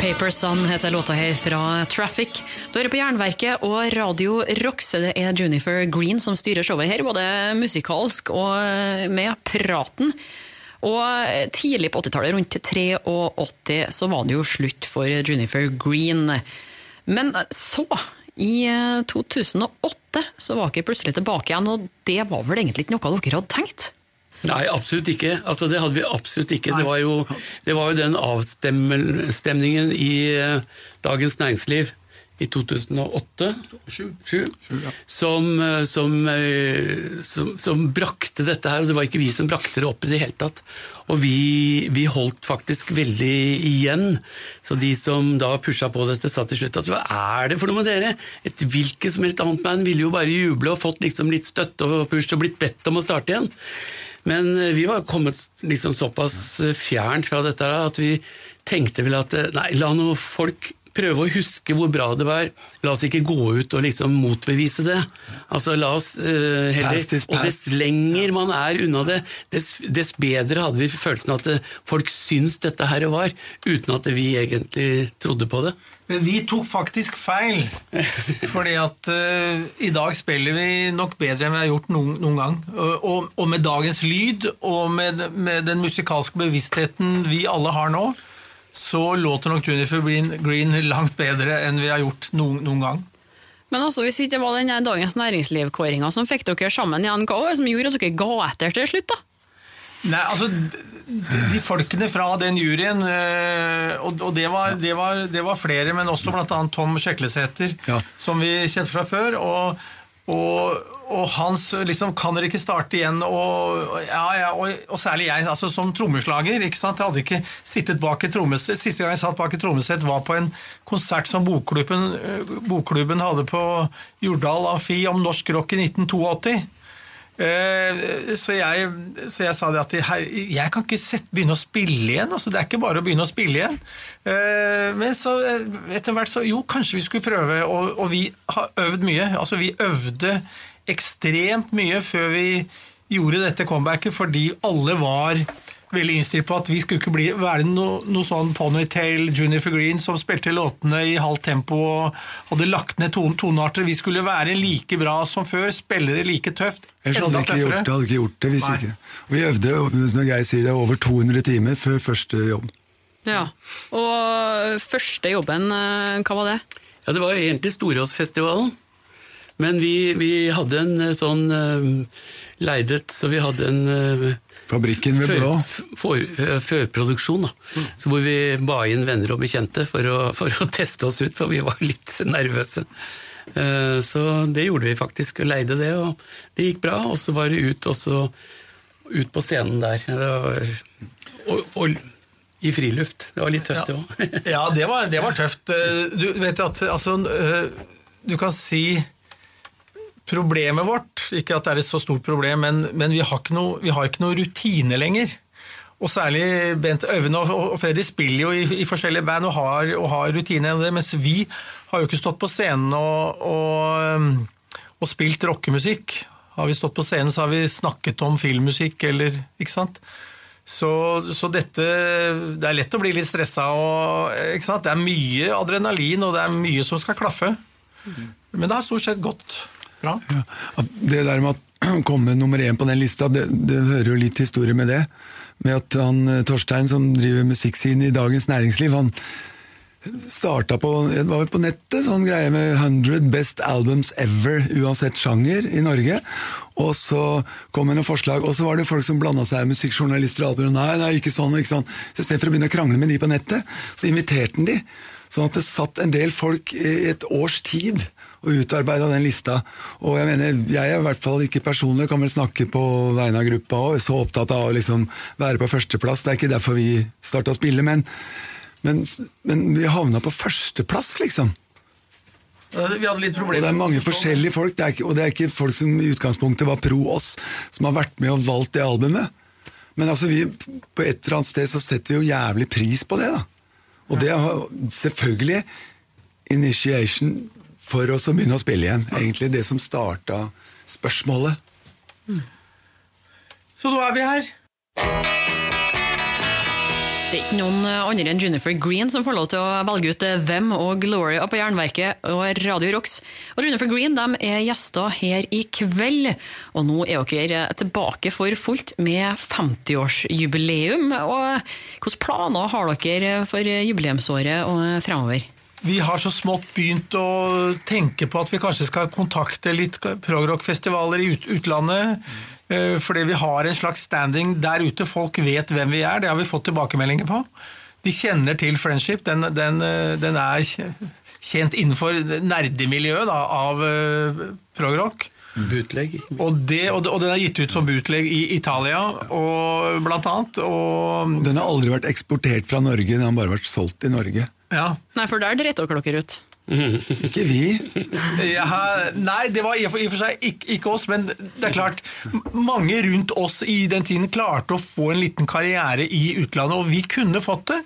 Paper Sun heter låta her fra Traffic. Du hører på Jernverket og Radio Rocks. Det er Junifer Green som styrer showet her, både musikalsk og med praten. Og tidlig på 80-tallet, rundt 83, så var det jo slutt for Junifer Green. Men så, i 2008, så var hun plutselig tilbake igjen, og det var vel egentlig ikke noe dere hadde tenkt? Nei, absolutt ikke. Altså, det hadde vi absolutt ikke. Det var, jo, det var jo, den avstemningen i uh, Dagens Næringsliv i 2008 som, uh, som, som, som, som, brakte dette her. Og det var ikke vi som brakte det opp i det hele tatt. Og vi, vi holdt faktisk veldig igjen. Så de som da pusha på dette, sa til slutt altså hva er det for noe med dere? Et hvilket som helst annet band ville jo bare juble og fått liksom litt støtte og push og blitt bedt om å starte igjen. Men eh, vi var kommet liksom såpass eh, fjernt fra dette at vi tenkte vel at eh, nei, la nå folk prøve å huske hvor bra det var. La oss ikke gå ut og liksom motbevise det. Altså, la oss uh, heller Og dess lenger man er unna det, dess, dess bedre hadde vi følelsen at folk syns dette her var, uten at vi egentlig trodde på det. Men vi tok faktisk feil. fordi at uh, i dag spiller vi nok bedre enn vi har gjort noen, noen gang. Og, og, med dagens lyd og med, med, den musikalske bevisstheten vi alle har nå, så låter nok Junifer Green, langt bedre enn vi har gjort noen, noen gang. Men altså, hvis det ikke var den Dagens Næringsliv-kåringa som fikk dere sammen igjen, hva var det som gjorde at dere ga etter til slutt? da? Nei, altså De folkene fra den juryen, eh, og, det, var, det, var, det, var, flere, men også bl.a. Tom Sjeklesæter, ja. som vi kjente fra før. og, og og hans liksom, Kan dere ikke starte igjen? Og, ja, ja, og, særlig jeg, altså som trommeslager. ikke sant? Jeg hadde ikke sittet bak et trommesett. Siste gang jeg satt bak et trommesett, var på en konsert som bokklubben, eh, bokklubben hadde på Jordal Amfi om norsk rock i 1982. Eh, så jeg, så jeg, sa det at jeg kan ikke sette, begynne å spille igjen. altså Det er ikke bare å begynne å spille igjen. Eh, men så eh, etter hvert så Jo, kanskje vi skulle prøve. Og, og vi har øvd mye. altså Vi øvde ekstremt mye før vi gjorde dette comebacket, fordi alle var veldig innstilt på at vi skulle ikke bli, være noe, noe sånn Ponytail Junifer Green som spilte låtene i halvt tempo og hadde lagt ned ton, tonearter. Vi skulle være like bra som før, spillere like tøft. Ellers hadde vi ikke, gjort, hadde ikke gjort det. hvis Nei. ikke. Vi øvde når jeg sier det, over 200 timer før første jobb. Ja, Og første jobben, eh, hva var det? Ja, Det var egentlig Storåsfestivalen. Men vi, vi, hadde en eh, sånn leidet, så vi hadde en Fabrikken ved Blå? Førproduksjon, da. Mm. Så hvor vi ba inn venner og bekjente for å, for å, teste oss ut, for vi var litt nervøse. Eh, så det gjorde vi faktisk, og leide det, og det gikk bra. Og så var det ut, også, ut på scenen der. Var, og, og, i friluft. Det var litt tøft, det ja. òg. ja, det var, det var, tøft. Eh, du vet at altså eh, Du kan si Problemet vårt, ikke at det er et så stort problem, men, men vi, har noe, vi, har ikke noe, rutine lenger. Og særlig Bent Øyvind og og Freddy spiller jo i, i forskjellige band og har, og har rutine mens vi har jo ikke stått på scenen og, og, og spilt rockemusikk. Har vi stått på scenen, så har vi snakket om filmmusikk eller Ikke sant? Så, så dette Det er lett å bli litt stressa og? Det er mye adrenalin, og det er mye som skal klaffe. Men det har stort sett gått. Ja, det der med å komme nummer én på den lista, det, det hører jo litt historie med det. Med at han eh, Torstein, som driver musikksiden i Dagens Næringsliv, han starta på det var vel på nettet, sånn greie med 100 best albums ever, uansett sjanger, i Norge. Og så kom det noen forslag, og så var det folk som blanda seg, musikkjournalister og alt mulig. Nei, nei, ikke sånn, ikke sånn. Så istedenfor å begynne å krangle med de på nettet, så inviterte han de. Sånn at det satt en del folk i et års tid og utarbeida den lista. Og jeg mener, jeg er i hvert fall ikke personlig, kan vel snakke på vegne av gruppa og så opptatt av å liksom være på førsteplass. Det er ikke derfor vi starta å spille, men, men, men vi havna på førsteplass, liksom. Vi hadde litt Og det er mange forskjellige folk, det er ikke, og det er ikke folk som i utgangspunktet var pro oss, som har vært med og valgt det albumet. Men altså vi, på et eller annet sted så setter vi jo jævlig pris på det, da. Og det har selvfølgelig initiation for oss å begynne å spille igjen. Egentlig det som starta spørsmålet. Så nå er vi her. Det er ikke noen eh, andre enn Jennifer Green som får lov til å velge ut hvem Them og Gloria på Jernverket og Radio Rocks. Og Jennifer Green de er gjester her i kveld, og nå er dere tilbake for fullt med 50-årsjubileum. Og Hvilke planer har dere for jubileumsåret og fremover? Vi har så smått begynt å tenke på at vi kanskje skal kontakte litt progrock-festivaler i ut utlandet. Mm. Fordi vi har en slags standing der ute. Folk vet hvem vi er. Det har vi fått tilbakemeldinger på. De kjenner til Friendship. Den, den, eh, den er kjent innenfor nerdemiljøet da, av eh, progrock. Bootleg. Og, det, og, og den er gitt ut som bootleg i Italia, og, blant annet. Og Den har aldri vært eksportert fra Norge, den har bare vært solgt i Norge. ja. Nei, for der dreit dere dere ut. Ikke vi. Ja, nei, det var i og for, seg ikke, ikke oss, men det er klart Mange rundt oss i den tiden klarte å få en liten karriere i utlandet, og vi kunne fått det.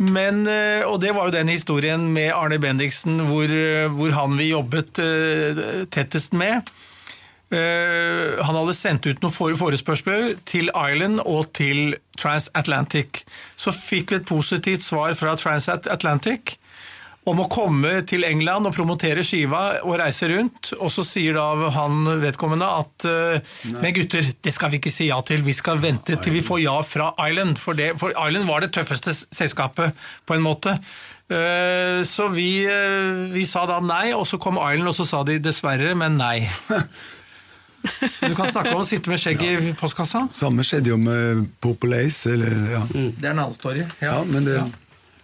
Men, eh, og det var jo den historien med Arne Bendiksen, hvor, eh, hvor han vi jobbet eh, tettest med. Eh, han hadde sendt ut noen for- forespørsler til Island og til Transatlantic. Så fikk vi et positivt svar fra Transatlantic om å komme til England og promotere skiva og reise rundt. Og så sier da han vedkommende at eh, men gutter, det skal vi ikke si ja til, vi skal vente til vi får ja fra Island. For, det, for Island var det tøffeste selskapet, på en måte. Eh, Så vi, vi sa da nei, og så kom Island, og så sa de dessverre, men nei. Så du kan snakke om å sitte med skjegg i postkassa. Samme skjedde jo med Populace, eller ja. Det er en annen story. ja men det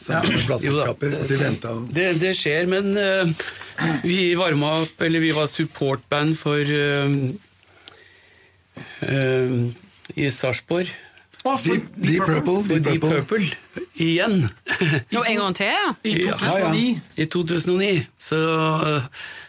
samme ja. plateselskaper. De venta Det, det skjer, men uh, vi varma opp, eller vi var supportband for uh, uh, i Sarpsborg. Deep, Deep Purple. For Deep Purple. Igjen. Jo, en gang til, ja. I Ja, 2009. I 2009. Så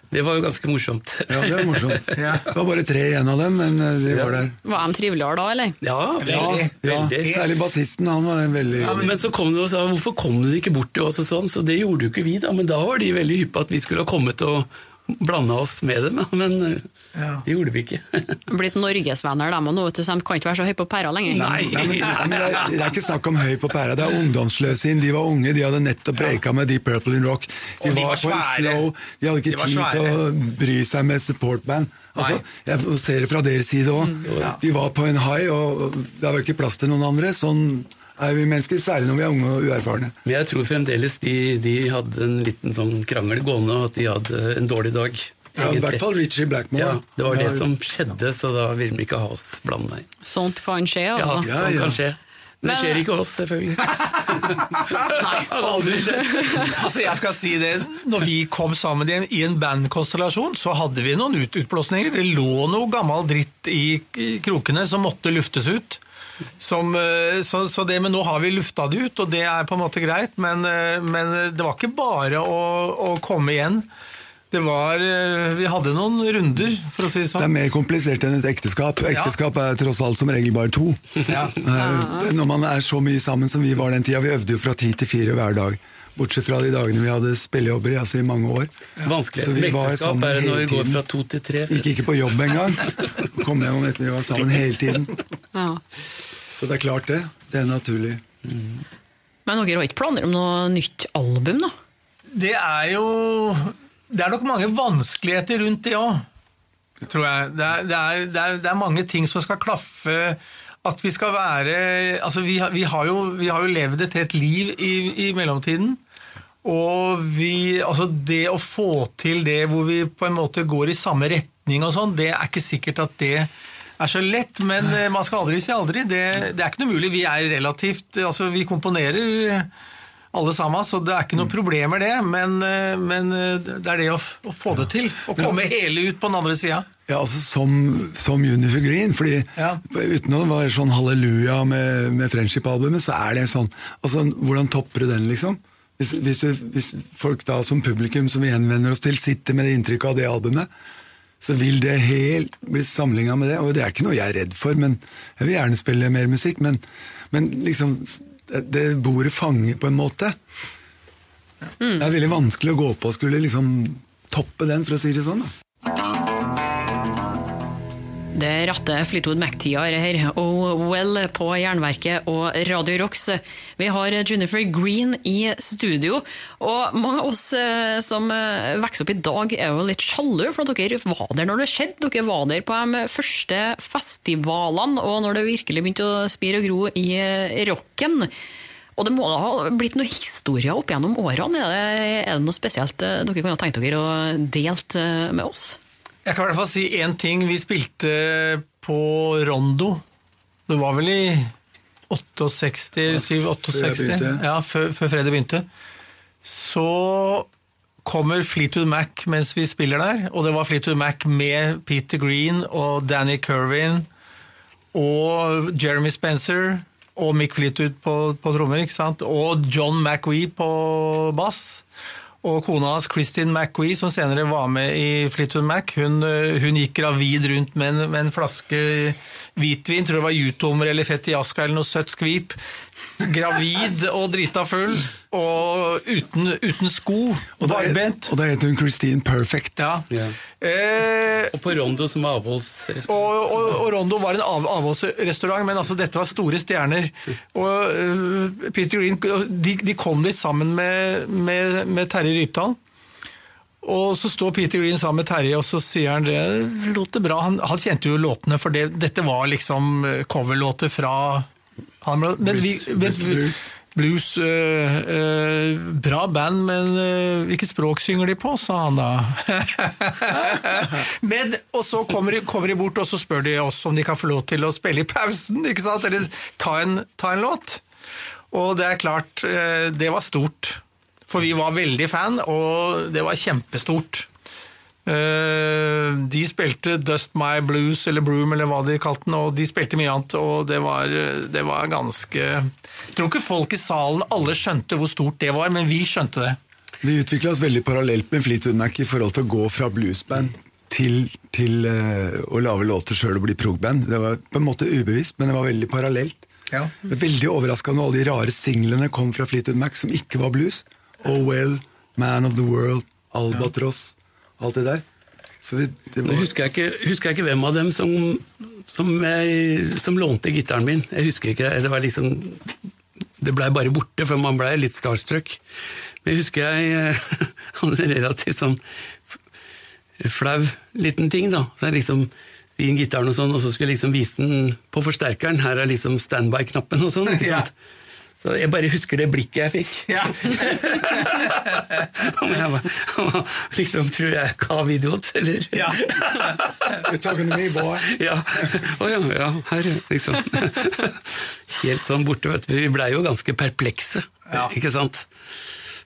det var jo ganske morsomt. Ja, det var morsomt. Det var bare tre igjen av dem, men eh, de var der. Var de triveligere da, eller? Ja, Ja, veldig. ja. Særlig bassisten, han var veldig Men så kom de og sa hvorfor kom du ikke bort til oss og sånn, så det gjorde jo ikke vi da. Men da var de veldig hyppe at vi skulle ha kommet og blanda oss med dem, men eh, Ja. det gjorde vi ikke. Blitt norgesvenner, de og nå, vet du, så de kan ikke være så høye på pæra lenger. Nei. Nei, men, nei, men det, er, det er ikke snakk om høy på pæra, det er ungdomsløsing. De var unge, de hadde nettopp breaka med Deep Purple in Rock. De, de var, var på en flow, de hadde ikke De tid til å bry seg med supportband. Altså, jeg ser det fra deres side òg. De var på en high, og det var ikke plass til noen andre. Sånn er vi mennesker, særlig når vi er unge og uerfarne. Men jeg tror fremdeles de, de hadde en liten sånn krangel gående, og at de hadde en dårlig dag. Ja, I hvert fall Richie Blackmore. Ja, det var det Ja, som skjedde, så da ville de ikke ha oss blanda inn. Sånt kan skje, Ja, altså. Ja, ja. kan skje. Men det skjer ikke oss, selvfølgelig. Nei, aldri skjedd. Altså jeg skal si det, når vi kom sammen i en, i en bandkonstellasjon, så hadde vi noen ut utblåsninger. Det lå noe gammel dritt i, i krokene som måtte luftes ut. Som, eh, så, så det, men nå har vi lufta det ut, og det er på en måte greit. Men, eh, men det var ikke bare å, å komme igjen. Det var eh, Vi hadde noen runder, for å si det Det sånn. er mer komplisert enn et ekteskap. Ekteskap er tross alt som regel bare to. Ja. Når man er så mye sammen som vi var den tida, vi øvde jo fra ti til fire hver dag. Bortsett fra de dagene vi hadde spillejobber i, altså i mange år. Så Vanskelig. vi Ekteskap er det når vi går fra to til tre. Gikk ikke på jobb engang. Kom hjem om ettermiddagen, vi var sammen hele tiden. Ja. Så det er klart det. Det er naturlig. Men dere har ikke planer om noe nytt album, da? Det er jo Det er nok mange vanskeligheter rundt det òg, tror jeg. Det er, det, er, det, er, det er mange ting som skal klaffe. At vi skal være Altså, vi, har- vi, har, jo, vi har jo levd et helt liv i, i mellomtiden. Og vi, altså det å få til det hvor vi på en måte går i samme retning og sånn, det er ikke sikkert at det er så lett, men eh, man skal aldri si aldri. Det, det er ikke noe mulig. Vi er relativt Altså, vi komponerer alle sammen, så det er ikke noe problemer det, men, eh, men eh, det er det å, å få det til. Å komme hele ut på den andre sida. Ja, altså som, som Unifor Green, fordi Ja. uten å være sånn halleluja med, med Friendship-albumet, så er det sånn altså, Hvordan topper du den, liksom? Hvis, hvis, hvis folk da som publikum som vi henvender oss til, sitter med det inntrykket av det albumet, så vil det helt bli sammenligna med det. Og det er ikke noe jeg er redd for, men jeg vil gjerne spille mer musikk, men, men liksom det, det bordet fanger på en måte. Det er veldig vanskelig å gå på og skulle liksom toppe den, for å si det sånn. da. Det er rette Fleetwood Mac-tida er her. Oh Well på Jernverket og Radio Rocks. Vi har Junifer Green i studio. Og mange av oss eh, som eh, vokser opp i dag, er jo litt sjalu for at dere var der når det skjedde. Dere var der på de første festivalene, og når det virkelig begynte å spire og gro i eh, rocken. Og det må da ha blitt noen historier opp gjennom årene. Er det, er det noe spesielt dere kunne tenkt dere å delt med oss? Jeg kan i hvert fall si én ting. Vi spilte på Rondo. Det var vel i 68, 7-68. Ja, før, før fredag begynte. Så kommer Fleetwood Mac mens vi spiller der, og det var Fleetwood Mac med Peter Green og Danny Kervin og Jeremy Spencer og Mick Fleetwood på, på trommer, ikke sant? og John McWee på bass. Og kona hans, Kristin McQuee, som senere var med i Fleetwood Mac, hun, øh, hun gikk gravid rundt med en, med en flaske hvitvin, tror det var jutommer eller fett i aska eller noe søtt skvip. Gravid og drita full, og uten, uten sko. Og Barbent. og da heter hun Christine Perfect. Ja. Yeah. Eh, Og på Rondo som avholdsrestaurant. og, og, og Rondo var en av, avholdsrestaurant, men altså dette var store stjerner. Og uh, Peter Green de, de kom dit sammen med, med, med Terje Rypdal. Og så står Peter Green sammen med Terje, og så sier han det låter bra. Han, han kjente jo låtene, for det, dette var liksom øh, coverlåter fra han, men vi, Blues, men, blues, blues. Blues øh, øh, Bra band, men øh, hvilket språk synger de på, sa han da. men, og så kommer de, kommer de bort og så spør de oss om de kan få lov til å spille i pausen, ikke sant? eller ta en, ta en låt. Og det er klart, det var stort. For vi var veldig fan, og det var kjempestort. Eh, De spilte Dust My Blues eller Broom eller hva de kalte den, og de spilte mye annet, og det var, det var ganske Jeg tror ikke folk i salen alle skjønte hvor stort det var, men vi skjønte det. Vi utvikla oss veldig parallelt med Fleetwood Mac i forhold til å gå fra bluesband til, til uh, å lage låter sjøl og bli progband. Det var på en måte ubevisst, men det var veldig parallelt. Ja. Veldig overraskende alle de rare singlene kom fra Fleetwood Mac som ikke var blues. Oh Well, Man of the World, Albatross, alt det der. Så vi, det Nå husker jeg ikke, husker jeg ikke hvem av dem som, som, jeg, som lånte gitaren min. Jeg husker ikke, det var liksom Det blei bare borte, for man blei litt starstruck. Men jeg husker jeg eh, hadde en relativt sånn flau liten ting, da. Så jeg liksom gitaren og sånn, og så skulle jeg liksom vise den på forsterkeren. Her er liksom standby-knappen og sånn. ikke Ja. Så jeg bare husker det blikket jeg fikk. Ja. Om jeg var, liksom tror jeg kav idiot, eller? Ja. You're talking to me, boy. Ja. Oh, ja, ja, her, liksom. Helt sånn borte, vet du. Vi blei jo ganske perplekse, Ja. ikke sant?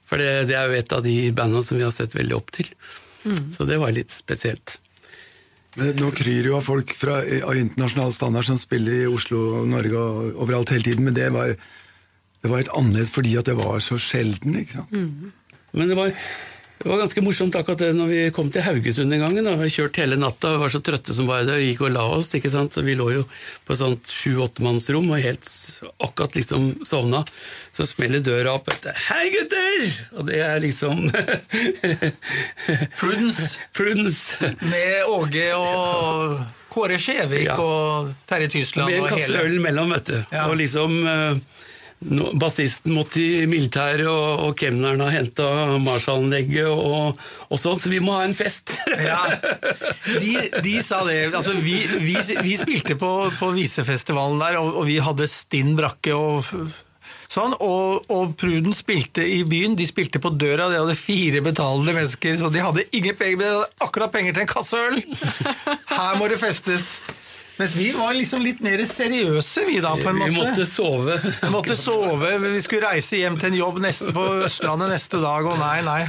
For det, det er jo et av de bandene som vi har sett veldig opp til. Så det var litt spesielt. Men Nå kryr jo av folk fra, av internasjonal standard som spiller i Oslo, Norge og overalt hele tiden, men det var, det var helt annerledes fordi at det var så sjelden. ikke sant? Men det var, Det var ganske morsomt akkurat det når vi kom til Haugesund en gang. Da. Vi har kjørt hele natta og var så trøtte som bare det, og gikk og la oss. ikke sant? Så vi lå jo på et sånt sju-åttemannsrom og helt akkurat liksom sovna. Så smeller døra opp etter 'Hei, gutter!' Og det er liksom Prudence. Prudence. Med Åge og Kåre Skjevik Ja. og Terje Tysland Med en kasse øl mellom, vet du. Ja. Og liksom nå- Bassisten måtte i militæret, og, og kemneren har henta Marshall-anlegget og, og sånn, så vi må ha en fest. Ja, de, de sa det. Altså, vi, vi, vi spilte på, på Visefestivalen der, og, og vi hadde stinn brakke og sånn. Og, og Pruden spilte i byen. De spilte på døra, de hadde fire betalende mennesker, så de hadde ingen penger, men de hadde akkurat penger til en kasse øl! Her må det festes. Mens vi var liksom litt mer seriøse, vi da, på en Vi måtte sove. Vi måtte sove, vi skulle reise hjem til en jobb neste, på Østlandet neste dag, og nei, nei.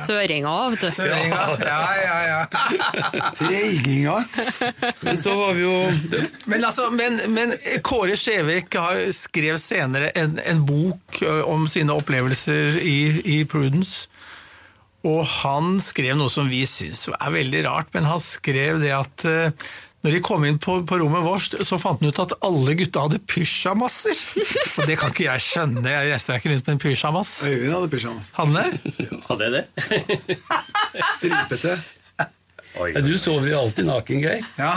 Søringa, vet du. Søringa. Ja, ja, ja. Treiginga. Men så var vi jo Men, altså, men, men Kåre Skjevik skrev senere en, en bok om sine opplevelser i, i Prudence. Og han skrev noe som vi syns er veldig rart, men han skrev det at ø, når de kom inn på, på rommet vårt, så fant han ut at alle gutta hadde pysjamaser! Og det kan ikke jeg skjønne. Jeg reiser ikke rundt med en pysjamas. Øyvind hadde pysjamas. Hanne? Hadde jeg det? Stripete. Oi, ja, Du sover jo alltid naken, Geir. Ja.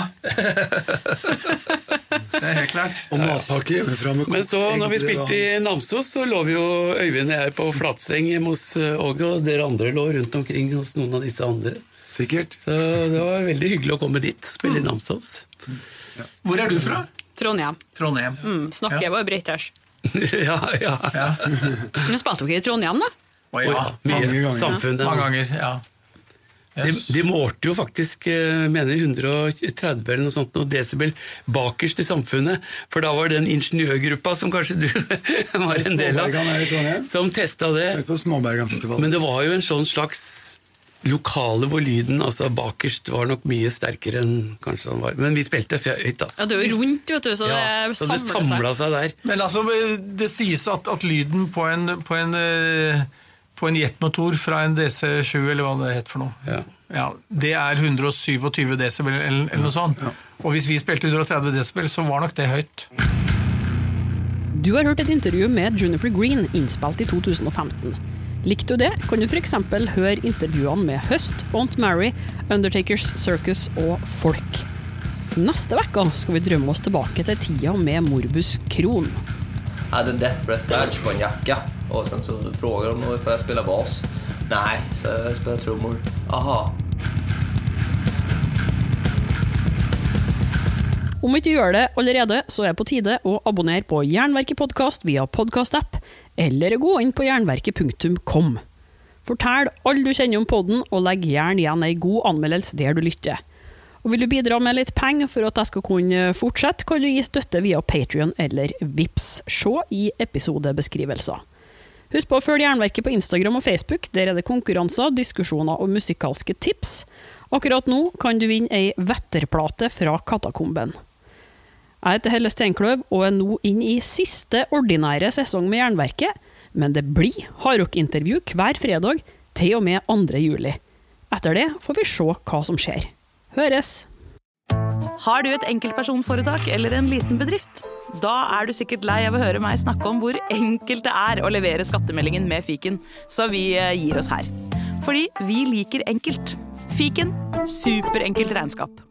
Det er helt klart. Og matpakke hjemmefra med Men så, når vi spilte i Namsos, så lå vi jo Øyvind og jeg på flatseng hjemme hos eh, Åge, og dere andre lå rundt omkring hos noen av disse andre. Sikkert. Så det var veldig hyggelig å komme dit spille i Namsos. Hvor er du fra? Trondheim. Trondheim. Mm, snakker jeg bare breiters. ja, ja. Nå spilte dere i Trondheim, da? Å ja, mange ganger. Samfunnet. Mange ganger, ja. De, de målte jo faktisk eh, mener 130 eller noe sånt, noe desibel bakerst i samfunnet. For da var det den ingeniørgruppa som kanskje du var en del av, som testa det. Men det var jo en sånn slags lokale hvor lyden altså bakerst var nok mye sterkere enn kanskje han var. Men vi spilte høyt, altså. Ja, det er jo rundt, vet du, så Ja, det så det samler seg. samla seg der. Men altså, det sies at, at lyden på en, på en, eh, på en jetmotor fra en DC7, eller hva det het for noe, Ja. ja, det er 127 desibel, eller, eller noe sånt. Og hvis vi spilte 130 desibel, så var nok det høyt. Du har hørt et intervju med Junifer Green innspilt i 2015. Likte du det, kan du f.eks. høre intervjuene med Høst, Aunt Mary, Undertakers Circus og Folk. Neste uke skal vi drømme oss tilbake til tida med Morbus Kron. Jeg hadde en Death Breath Badge på en jakke, og sen så spør de om jeg får spille bass. Nei, så jeg spiller trommer. Aha. Om ikke du gjør det allerede, så er det på tide å abonnere på Jernverket podkast via podkastapp, eller gå inn på jernverket.kom. Fortell alle du kjenner om podden, og legg gjerne igjen ei god anmeldelse der du lytter. Og Vil du bidra med litt penger for at jeg skal kunne fortsette, kan du gi støtte via Patrion eller Vips. Se i episodebeskrivelser. Husk på å følge Jernverket på Instagram og Facebook. Der er det konkurranser, diskusjoner og musikalske tips. Akkurat nå kan du vinne ei Vetterplate fra Katakomben. Jeg heter Helle Steinkløv og er nå inn i siste ordinære sesong med Jernverket, men det blir hardrockintervju hver fredag til og med 2. juli. Etter det får vi se hva som skjer. Høres! Har du et enkeltpersonforetak eller en liten bedrift? Da er du sikkert lei av å høre meg snakke om hvor enkelt det er å levere skattemeldingen med fiken, så vi eh, gir oss her. Fordi vi liker enkelt. Fiken superenkelt regnskap.